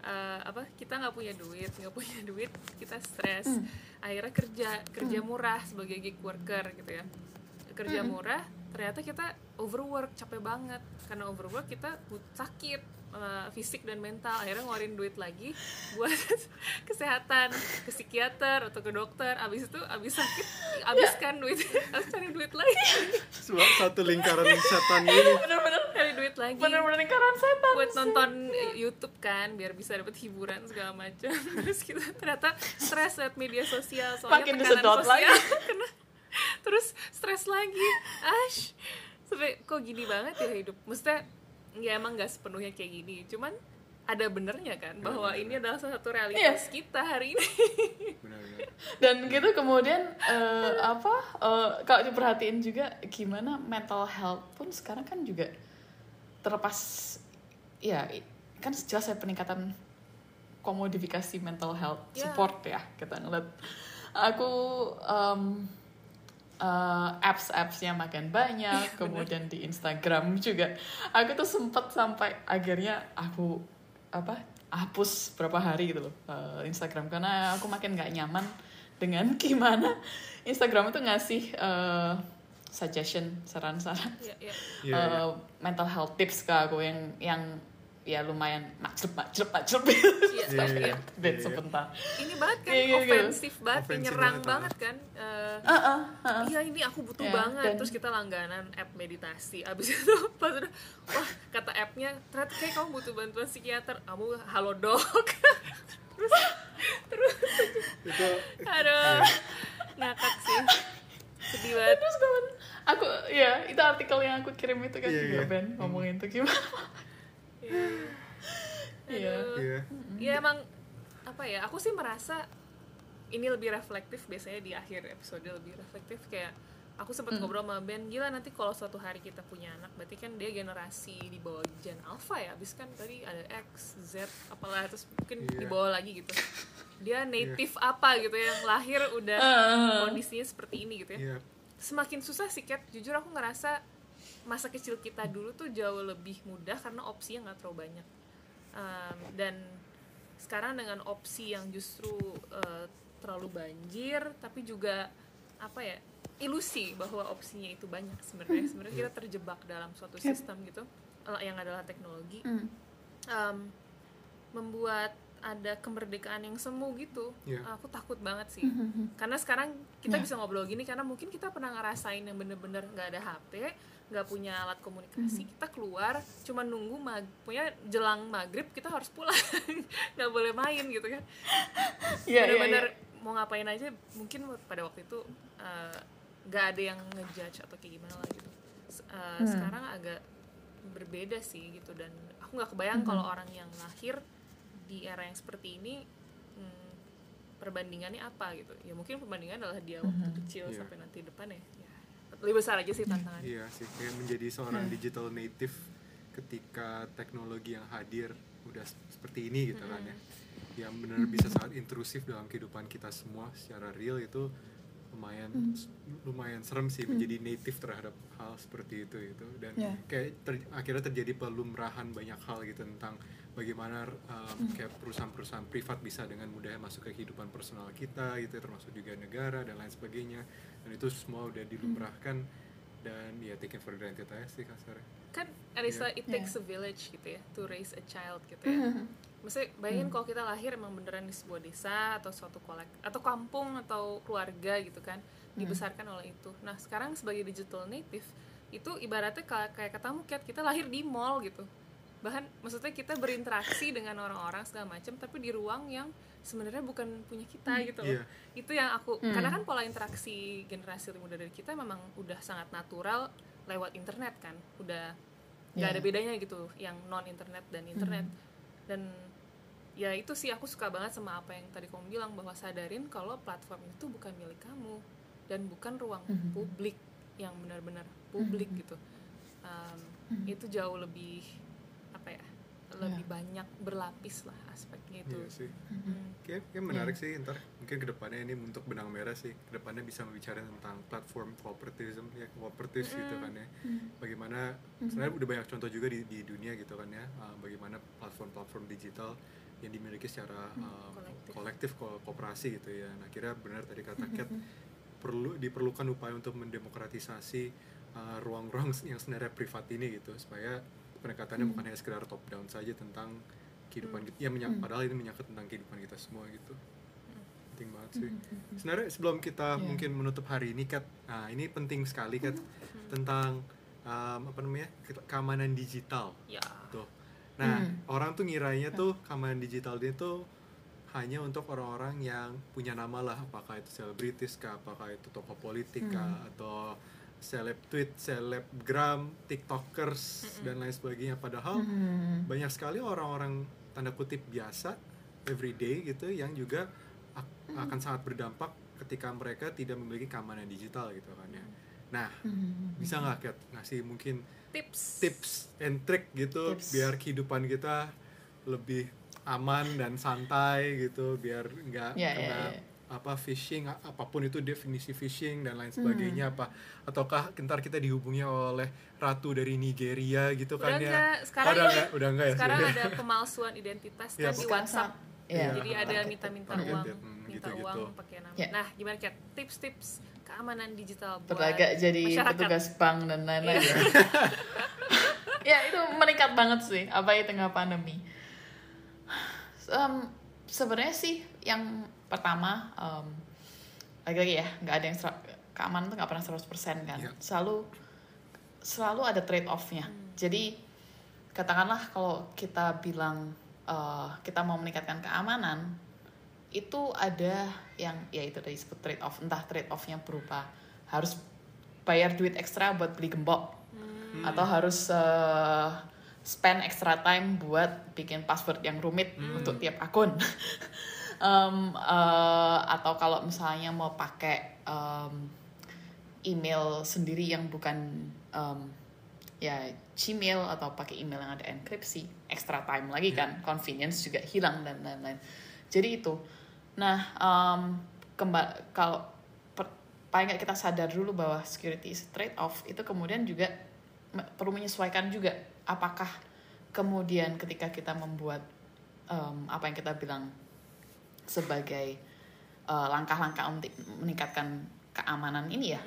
eh, apa kita nggak punya duit nggak punya duit kita stres. Akhirnya kerja kerja murah sebagai gig worker gitu ya. Kerja murah ternyata kita overwork capek banget. Karena overwork kita but- sakit eh, fisik dan mental. Akhirnya ngeluarin duit lagi buat kesehatan ke psikiater atau ke dokter. Abis itu abis sakit habiskan duit harus cari duit lagi. Sebuah satu lingkaran setan ini. Bener-bener cari duit lagi. Bener-bener lingkaran setan buat sih. nonton YouTube kan biar bisa dapat hiburan segala macam. Terus kita ternyata stres liat media sosial soalnya Makin tekanan sosial. lagi. kena terus stres lagi. Ash. Sampai kok gini banget ya hidup? Maksudnya ya emang nggak sepenuhnya kayak gini. Cuman ada benernya kan bahwa ini adalah salah satu realitas kita hari ini. Dan gitu kemudian eh, apa eh, kalau diperhatiin juga gimana mental health pun sekarang kan juga terlepas ya kan jelas ada peningkatan komodifikasi mental health Ya. support ya kita ngeliat. Aku em, eh, apps-appsnya makin banyak kemudian di Instagram juga aku tuh sempet sampai akhirnya aku apa hapus berapa hari gitu loh eh, Instagram karena aku makin nggak nyaman dengan gimana Instagram itu ngasih eh, suggestion saran-saran ya, ya. Iya, eh, iya. mental health tips ke aku yang yang ya lumayan. Macet macet macet Iya, Iya, iya, iya. dan iya. sebentar. Ini banget kan Iya, gitu, gitu. ofensif banget Ofensif nyerang banget, banget kan Eh, Heeh, heeh. Iya ini aku butuh Ya, banget. dan- terus kita langganan app meditasi. Abis itu pas udah wah kata appnya ternyata kayak kamu butuh bantuan psikiater. Kamu halo dok. Itu aduh ngakak sih. Sedih banget. terus kawan aku ya itu artikel yang aku kirim itu kan Iya, juga iya. Ben ngomongin tuh gimana iya. Aduh. iya. Ya emang apa ya aku sih merasa ini lebih reflektif biasanya di akhir episode lebih reflektif kayak aku sempat ngobrol sama Ben gila nanti kalau suatu hari kita punya anak berarti kan dia generasi di bawah Gen Alpha ya abis kan tadi ada X Z apalah terus mungkin Iya. di bawah lagi gitu. Dia native apa gitu yang lahir udah Ah. kondisinya seperti ini gitu ya. Iya. Semakin susah sih Kat. Jujur aku ngerasa masa kecil kita dulu tuh jauh lebih mudah karena opsinya nggak terlalu banyak. Um, dan sekarang dengan opsi yang justru uh, terlalu banjir tapi juga apa ya ilusi bahwa opsinya itu banyak sebenarnya. Sebenarnya kita terjebak dalam suatu sistem gitu uh, yang adalah teknologi. Um, membuat ada kemerdekaan yang semu gitu Iya. aku takut banget sih. Karena sekarang kita Ya. bisa ngobrol gini karena mungkin kita pernah ngerasain yang bener-bener nggak ada HP nggak punya alat komunikasi kita keluar cuma nunggu mag punya jelang maghrib kita harus pulang nggak boleh main gitu kan Iya, iya, bener-bener iya. mau ngapain aja mungkin pada waktu itu eh, nggak ada yang ngejudge atau kayak gimana lah gitu eh, Hmm. sekarang agak berbeda sih gitu dan aku nggak kebayang Hmm. kalau orang yang lahir di era yang seperti ini hmm, perbandingannya apa gitu ya mungkin perbandingan adalah dia waktu Hmm. kecil Iya. sampai nanti depan ya lebih besar aja sih tantangannya. Iya sih, kayak menjadi seorang digital native ketika teknologi yang hadir udah seperti ini gitu kan ya. Yang benar bisa sangat intrusif dalam kehidupan kita semua secara real itu lumayan lumayan serem sih menjadi native terhadap hal seperti itu gitu. Dan Ya. kayak ter- akhirnya terjadi pelumrahan banyak hal gitu tentang bagaimana um, kayak perusahaan-perusahaan privat bisa dengan mudah masuk ke kehidupan personal kita gitu termasuk juga negara dan lain sebagainya. Dan itu semua udah dilumrahkan dan ya taken for granted aja sih kasarnya kan ada istilah it takes a village gitu ya to raise a child gitu ya. Maksudnya bayangin kalau kita lahir emang beneran di sebuah desa atau suatu kolek atau kampung atau keluarga gitu kan dibesarkan oleh itu. Nah sekarang sebagai digital native itu ibaratnya ka- kayak katamu Kat, kita lahir di mall gitu bahkan maksudnya kita berinteraksi dengan orang-orang segala macam tapi di ruang yang sebenarnya bukan punya kita gitu loh Iya. itu yang aku Hmm. karena kan pola interaksi generasi lebih muda dari kita memang udah sangat natural lewat internet kan udah nggak Iya. ada bedanya gitu yang non internet dan internet dan ya itu sih aku suka banget sama apa yang tadi kamu bilang bahwa sadarin kalau platform itu bukan milik kamu dan bukan ruang Mhm. publik yang benar-benar publik Mhm. gitu Um, Mhm. itu jauh lebih lebih banyak berlapis lah aspeknya itu. Iya sih. Hmm. Kayak, kayak menarik sih ntar mungkin ke depannya ini untuk benang merah sih. Ke depannya bisa membicarakan tentang platform cooperatism ya cooperative gitu kan ya. Bagaimana sebenarnya udah banyak contoh juga di, di dunia gitu kan ya. Uh, bagaimana platform-platform digital yang dimiliki secara uh, Kolektif. kolektif ko- kooperasi gitu ya. Nah kira benar tadi kata Kat perlu diperlukan upaya untuk mendemokratisasi uh, ruang-ruang yang sebenarnya privat ini gitu. Supaya pendekatannya bukan hanya sekedar top down saja tentang kehidupan kita. Ya menyak- padahal ini menyangkut tentang kehidupan kita semua gitu. Penting banget sih. Sebenarnya sebelum kita Iya. mungkin menutup hari ini Kat nah ini penting sekali Kat tentang um, apa namanya ke- keamanan digital. Ya. Tuh. Nah Hmm. orang tuh ngiranya tuh keamanan digital dia tuh hanya untuk orang-orang yang punya nama lah. Apakah itu selebritis kah apakah itu tokoh politik kah atau seleb tweet selebgram tiktokers dan lain sebagainya padahal Hmm. banyak sekali orang-orang tanda kutip biasa everyday gitu yang juga ak- akan sangat berdampak ketika mereka tidak memiliki keamanan digital gitu kan ya nah Hmm. bisa nggak Kat ngasih mungkin tips tips and trick gitu Tips. biar kehidupan kita lebih aman dan santai gitu biar nggak Ya, ya, kena ya. Apa phishing apa pun itu definisi phishing dan lain sebagainya Hmm. apa ataukah ntar kita dihubungi oleh ratu dari Nigeria gitu Udah kan ya sekarang udah enggak udah enggak ya sekarang sih? ada pemalsuan identitas Ya, kan di WhatsApp Iya. jadi ada minta-minta uang hmm, minta gitu-gitu. uang pakai nama Ya. nah gimana Kat tips-tips keamanan digital buat jadi masyarakat petugas bank dan lain-lain ya. ya itu meningkat banget sih apa di tengah pandemi Em, sebenarnya sih yang pertama em, lagi-lagi ya nggak ada yang keamanan tuh nggak pernah 100% kan. Iya. selalu selalu ada trade offnya jadi katakanlah kalau kita bilang eh, kita mau meningkatkan keamanan itu ada yang ya itu tadi disebut trade off entah trade offnya berupa harus bayar duit ekstra buat beli gembok Hmm. atau harus eh, spend extra time buat bikin password yang rumit untuk tiap akun Em, eh, atau kalau misalnya mau pakai em, email sendiri yang bukan em, ya Gmail atau pakai email yang ada enkripsi extra time lagi kan convenience juga hilang dan lain-lain. Jadi itu. Nah em, kemba- kalau per- paling nggak kita sadar dulu bahwa security is trade off itu kemudian juga perlu menyesuaikan juga apakah kemudian ketika kita membuat em, apa yang kita bilang sebagai eh, langkah-langkah untuk meningkatkan keamanan ini ya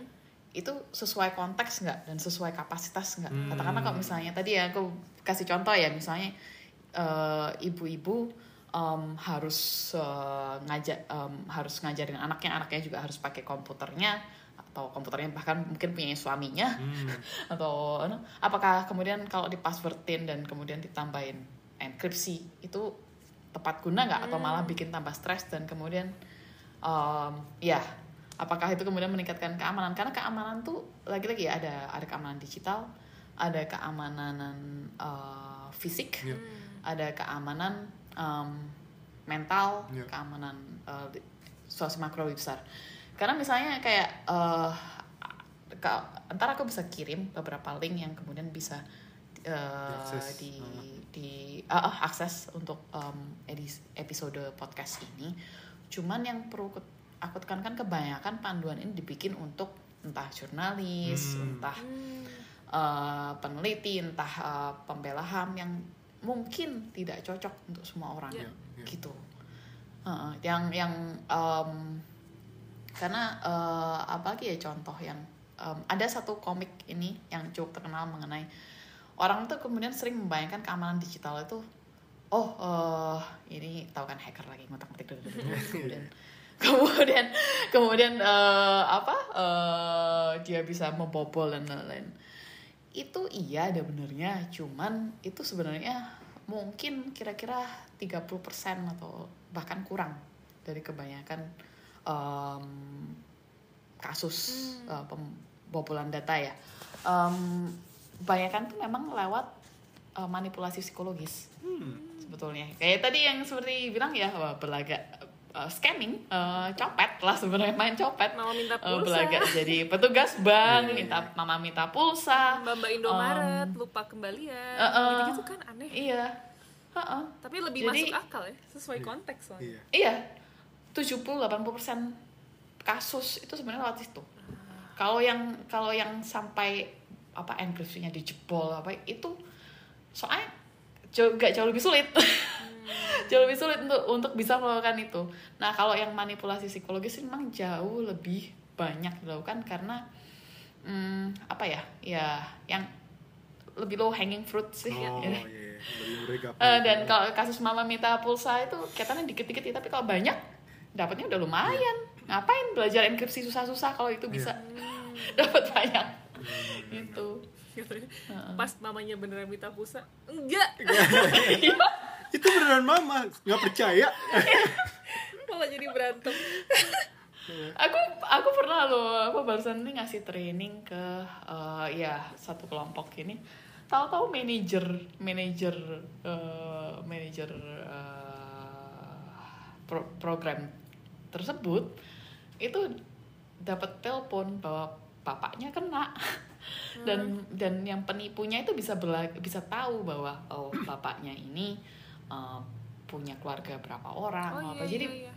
itu sesuai konteks nggak dan sesuai kapasitas nggak Hmm. katakanlah kalau misalnya tadi ya aku kasih contoh ya misalnya eh, ibu-ibu em, harus eh, ngajak em, harus ngajarin anaknya anaknya juga harus pakai komputernya atau komputernya bahkan mungkin punya suaminya Hmm. atau ano, apakah kemudian kalau di passwordin dan kemudian ditambahin enkripsi itu tepat guna nggak atau malah bikin tambah stres dan kemudian em, ya apakah itu kemudian meningkatkan keamanan karena keamanan tuh lagi-lagi ya ada ada keamanan digital ada keamanan eh, fisik Iya. ada keamanan em, mental Iya. keamanan di- situasi makro lebih besar karena misalnya kayak eh ka- ntar aku bisa kirim beberapa link yang kemudian bisa Diakses. di Hmm. Di ah, ah, akses untuk em, edis- episode podcast ini cuman yang perlu ku- aku tekankan kebanyakan panduan ini dibikin untuk entah jurnalis Hmm. entah Hmm. eh, peneliti entah eh, pembela ham yang mungkin tidak cocok untuk semua orang Ya. Iya, iya. gitu Heeh, yang yang em, karena eh, apa lagi ya contoh yang em, ada satu komik ini yang cukup terkenal mengenai orang tuh kemudian sering membayangkan keamanan digital itu oh eh, ini tahu kan hacker lagi ngotak-ngatik kemudian kemudian kemudian eh, apa eh, dia bisa membobol dan lain-lain itu iya ada benernya cuman itu sebenarnya mungkin kira-kira 30% atau bahkan kurang dari kebanyakan em, kasus eh, pembobolan data ya. Em, kebanyakan tuh memang lewat eh, manipulasi psikologis Hmm. sebetulnya. Kayak tadi yang seperti bilang ya wah, berlagak eh, scamming, eh, copet lah sebenarnya main copet. Mama minta pulsa. berlagak jadi petugas bank, Iya, iya, minta iya. mama minta pulsa. Mbak Mbak Indomaret lupa kembalian. Eh, eh. Gitu-gitu kan aneh. Iya. Heeh. Tapi lebih Jadi- masuk akal ya, sesuai konteks soalnya. Iya. Iya. 70-80% kasus itu sebenarnya lewat situ. Kalau yang kalau yang sampai apa enkripsinya dijebol apa itu soalnya jauh gak jauh lebih sulit. jauh lebih sulit untuk untuk bisa melakukan itu. Nah, kalau yang manipulasi psikologis ini memang jauh lebih banyak dilakukan karena hmm, apa ya? Ya, yang lebih low hanging fruit sih. Oh ya. iya, iya. lebih mudah gampang. Eh, dan kalau kasus mama minta pulsa itu kelihatannya dikit-dikit ya, tapi kalau banyak dapatnya udah lumayan. Ngapain belajar enkripsi susah-susah kalau itu bisa dapat banyak. Itu. Pas mamanya beneran minta pulsa, enggak. itu beneran mama nggak percaya Malah jadi berantem. aku aku pernah loh apa barusan ini ngasih training ke eh, ya satu kelompok ini tahu-tahu manajer manajer eh, manajer eh, pro- program tersebut itu dapat telepon bahwa bapaknya kena. Dan dan yang penipunya itu bisa bela- bisa tahu bahwa oh bapaknya ini eh, punya keluarga berapa orang Oh apa. iya, jadi iya, iya.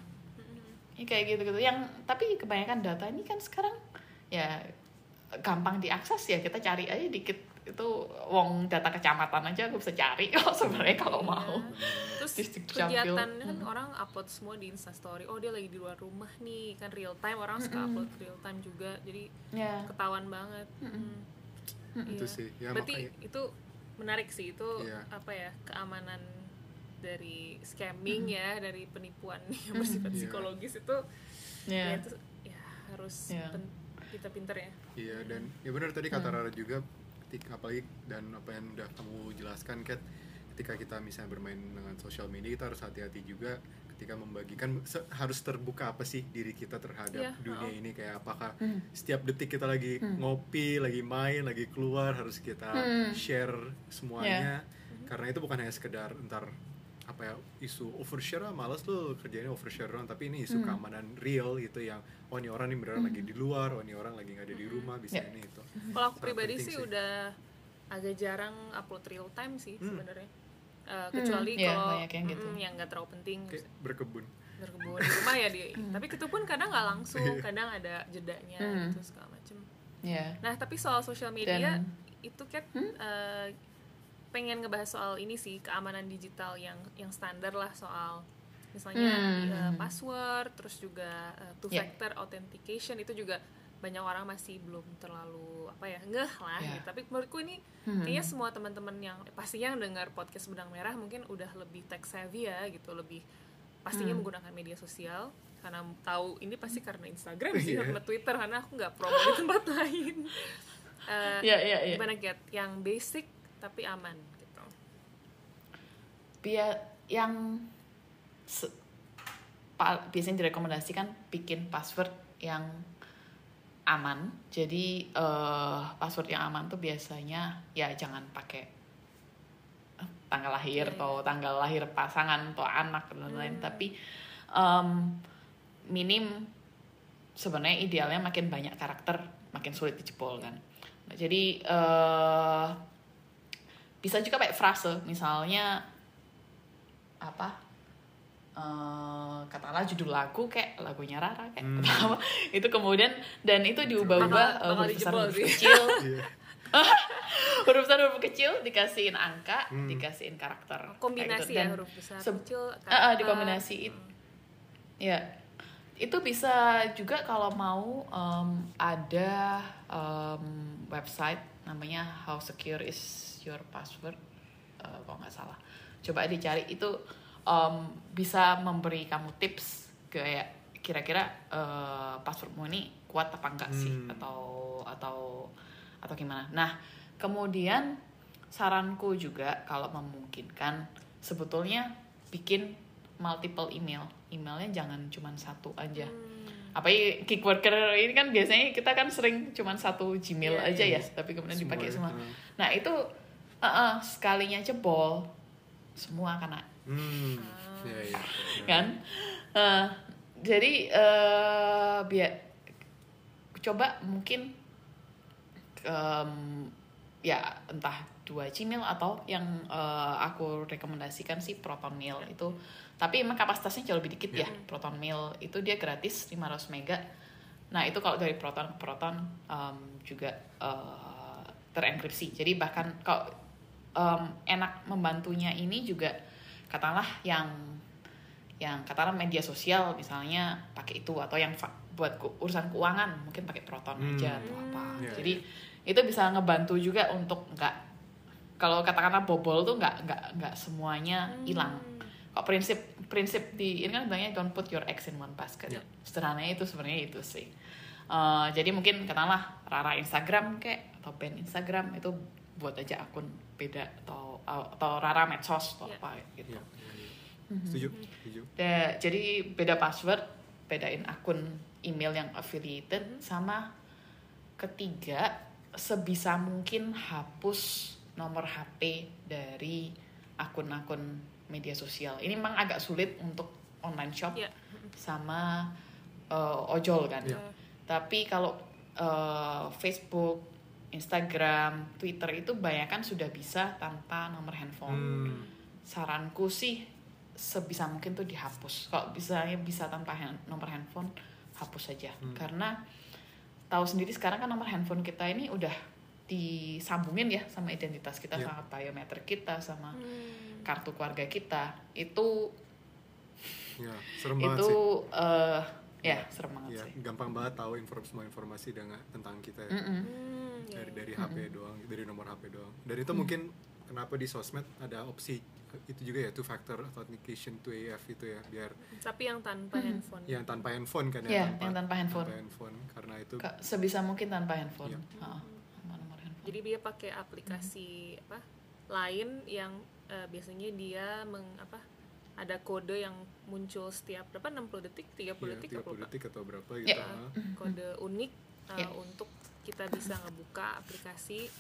ini kayak gitu-gitu. Yang tapi kebanyakan data ini kan sekarang ya gampang diakses ya. Kita cari aja dikit itu wong data kecamatan aja aku bisa cari kok sebenarnya kalau mau Terus Distrik Capil. kegiatannya kan orang upload semua di Instastory. Oh dia lagi di luar rumah nih, kan real time orang suka upload real time juga. Jadi ya ketahuan banget. Hmm. itu Iya. sih ya Berarti makanya itu menarik sih itu Iya. apa ya keamanan dari scamming ya dari penipuan yang bersifat Iya. psikologis itu ya ya itu ya harus Iya. pen- kita pinter ya. Iya dan ya benar tadi kata Hmm. Rara juga ketika apalagi dan apa yang udah kamu jelaskan Kat ketika kita misalnya bermain dengan sosial media kita harus hati-hati juga ketika membagikan se- harus terbuka apa sih diri kita terhadap Iya, dunia oh. ini kayak apakah Hmm. setiap detik kita lagi ngopi, lagi main, lagi keluar harus kita Hmm. share semuanya karena itu bukan hanya sekedar ntar apa ya isu overshare ah males lo kerjanya overshare doang tapi ini isu keamanan real gitu yang oh ini orang ini beneran lagi di luar oh ini orang lagi nggak ada di rumah bisa Ya. ini itu Kalau aku Sangat pribadi sih sih. udah agak jarang upload real time sih Hmm. sebenarnya. Eh, kecuali iya, kalau yang gitu. mm, yang terlalu penting kayak berkebun berkebun di rumah ya di tapi itu pun kadang nggak langsung Iya. kadang ada jedanya Hmm. gitu segala macem ya nah tapi soal sosial media Dan- itu kan eh, pengen ngebahas soal ini sih keamanan digital yang yang standar lah soal misalnya Hmm. eh, password terus juga eh, two Ya. factor authentication itu juga banyak orang masih belum terlalu apa ya ngeh lah Ya. gitu. tapi menurutku ini Hmm. kayaknya semua teman-teman yang pastinya yang dengar podcast benang merah mungkin udah lebih tech savvy ya gitu lebih pastinya Hmm. menggunakan media sosial karena tahu ini pasti karena Instagram sih Iya. karena Twitter karena aku nggak promo di tempat lain Eh, ya ya ya gimana Gat? yang basic tapi aman gitu. Biar yang biasanya direkomendasikan bikin password yang aman. Jadi eh, password yang aman tuh biasanya ya jangan pakai eh, tanggal lahir Iya, atau tanggal lahir pasangan atau anak dan lain-lain. Tapi em, minim sebenarnya idealnya makin banyak karakter makin sulit dijebol kan. Nah, jadi eh bisa juga pakai frase misalnya apa eh katakanlah judul lagu kayak lagunya Rara kayak Hmm. pertama itu kemudian dan itu diubah-ubah eh, bakal huruf besar huruf kecil Iya. huruf besar huruf kecil dikasihin angka Hmm. dikasihin karakter kayak kombinasi gitu. ya Dan huruf besar se- kecil Ah, ah, karakter. dikombinasiin. ya itu bisa juga kalau mau em, ada em, website namanya How Secure Is Your Password eh, kalau nggak salah coba dicari itu em, bisa memberi kamu tips kayak kira-kira eh, passwordmu ini kuat apa enggak sih Hmm. atau atau atau gimana nah kemudian saranku juga kalau memungkinkan sebetulnya bikin multiple email emailnya jangan cuma satu aja Hmm. apalagi gig worker ini kan biasanya kita kan sering cuma satu Gmail Iya, aja iya. ya tapi kemudian dipakai Semua, semua uh. nah itu uh, uh, sekalinya jebol semua kena. Hmm. Ya, ya. kan? Eh, jadi eh biar coba mungkin em, ya entah dua Gmail atau yang eh, aku rekomendasikan sih Proton Mail itu. Tapi emang kapasitasnya jauh lebih dikit ya Proton Mail. Itu dia gratis 500 mega. Nah itu kalau dari Proton ke Proton em, juga eh, terenkripsi. Jadi bahkan kalau em, enak membantunya ini juga katakanlah yang yang katakanlah media sosial misalnya pakai itu atau yang fa- buat urusan keuangan mungkin pakai Proton Hmm. aja atau apa Iya, jadi itu bisa ngebantu juga untuk nggak kalau katakanlah bobol tuh nggak nggak nggak semuanya hilang Hmm. kok prinsip prinsip di ini kan bilangnya don't put your eggs in one basket Iya. sederhananya itu sebenarnya itu sih Eh, jadi mungkin katakanlah Rara Instagram kayak atau band Instagram itu buat aja akun beda atau atau Rara medsos atau Iya. apa gitu Iya, iya, iya. Setuju, setuju. Da- jadi beda password, bedain akun email yang affiliated sama ketiga sebisa mungkin hapus nomor HP dari akun-akun media sosial. Ini memang agak sulit untuk online shop Iya. sama eh, ojol kan. Iya. Tapi kalau eh, Facebook, Instagram, Twitter itu banyak kan sudah bisa tanpa nomor handphone Hmm. saranku sih sebisa mungkin tuh dihapus kalau bisanya bisa tanpa hand- nomor handphone hapus saja Hmm. karena tahu sendiri sekarang kan nomor handphone kita ini udah disambungin ya sama identitas kita Iya. sama biometrik kita sama Hmm. kartu keluarga kita itu Ya, serem banget itu sih. eh ya serem banget Ya, sih gampang banget tahu inform semua informasi dengan tentang kita ya. Hmm, ya, dari ya. dari HP doang, dari nomor HP doang. Dan itu mungkin kenapa di sosmed ada opsi itu juga ya two factor authentication 2AF itu ya biar Tapi yang tanpa handphone. yang tanpa handphone kan Iya, yang tanpa handphone. tanpa handphone karena itu Ka- sebisa mungkin tanpa handphone Iya. Ha, sama nomor handphone Jadi dia pakai aplikasi apa? Lain yang eh, biasanya dia meng apa? Ada kode yang muncul setiap berapa 60 detik, 30 ya, detik 30 apa? Pak? detik atau berapa Iya. gitu. ah. Kode unik eh, Ya. untuk kita bisa ngebuka aplikasi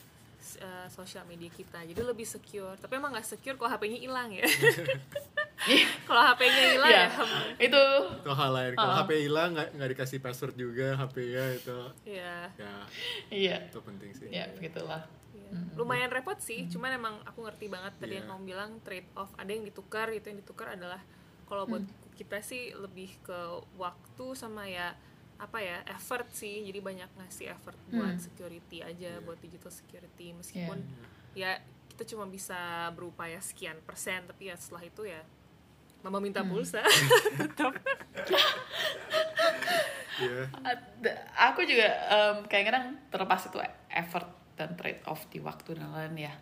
eh, sosial media kita. Jadi lebih secure. Tapi emang nggak secure kalau HP-nya hilang ya. kalau HP-nya hilang Iya. ya. itu Itu hal lain. Kalau Ah. HP hilang nggak nggak dikasih password juga HP-nya itu Ya. ya iya itu penting sih. ya begitulah Iya. Lumayan repot sih, cuman emang aku ngerti banget tadi Iya. yang kamu bilang trade off. Ada yang ditukar, itu yang ditukar adalah kalau buat kita sih lebih ke waktu sama ya apa ya effort sih. Jadi banyak ngasih effort buat Hmm. security aja, Iya. buat digital security. Meskipun ya kita cuma bisa berupaya sekian persen, tapi ya setelah itu ya mama minta pulsa. Tetap. Iya. Ad- aku juga em, kadang-kadang terlepas itu effort dan trade off di waktu dan lain ya.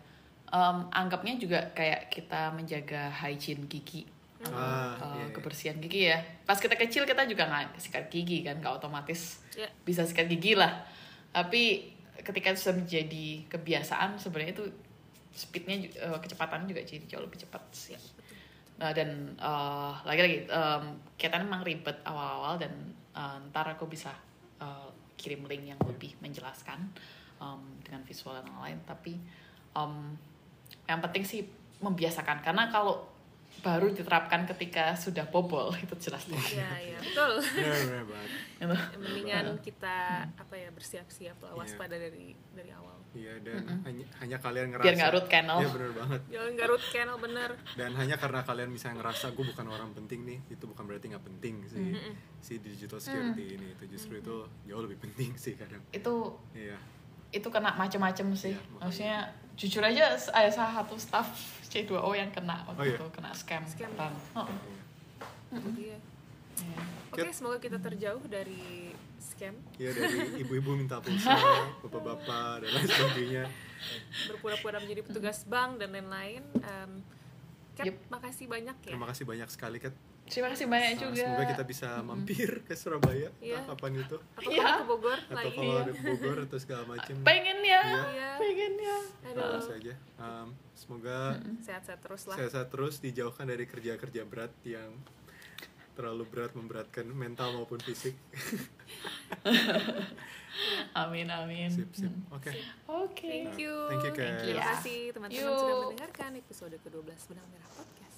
Em, anggapnya juga kayak kita menjaga hygiene gigi. Ah, eh, iya, iya. kebersihan gigi ya. Pas kita kecil kita juga nggak sikat gigi kan nggak otomatis ya. bisa sikat gigi lah. Tapi ketika itu sudah menjadi kebiasaan sebenarnya itu speednya eh, kecepatannya juga jadi jauh lebih cepat sih. Nah, dan eh, lagi-lagi em, kelihatannya memang ribet awal-awal dan eh, ntar aku bisa eh, kirim link yang lebih menjelaskan em, dengan visual dan lain tapi em, yang penting sih membiasakan karena kalau baru diterapkan ketika sudah bobol itu jelas deh Ya, ya, betul. Benar, benar banget. Gitu. Mendingan kita apa ya bersiap-siap lah Iya. waspada dari dari awal. Iya dan hanya, hanya kalian ngerasa biar nggak root canal Iya benar banget. Jangan garut channel bener. Dan hanya karena kalian bisa ngerasa gue bukan orang penting nih, itu bukan berarti nggak penting sih si digital security ini. Itu justru itu jauh lebih penting sih kadang. itu Iya. Itu kena macem-macem sih Iya, makanya. maksudnya jujur aja ada salah satu staff C2O yang kena waktu Oh, iya? itu kena scam, Scam. Oh, ya. iya. Oke, semoga kita terjauh dari scam. Iya dari ibu-ibu minta pulsa, bapak-bapak dan lain sebagainya. Berpura-pura menjadi petugas bank dan lain-lain. Em, Kat, Yep. makasih banyak ya. Terima kasih banyak sekali Kat. Terima kasih banyak Nah, juga Semoga kita bisa mampir ke Surabaya Iya. kapan itu Atau Iya. ke Bogor atau lagi. kalau ada ke Bogor atau segala macam. pengen ya Iya. Pengen ya Terus aja. Um, semoga sehat-sehat terus lah. sehat-sehat terus dijauhkan dari kerja-kerja berat yang terlalu berat memberatkan mental maupun fisik. Amin amin. Sip, sip. Oke. Oke. Thank you. Thank you. Terima kasih teman-teman sudah mendengarkan episode ke-12 Benang Merah Podcast.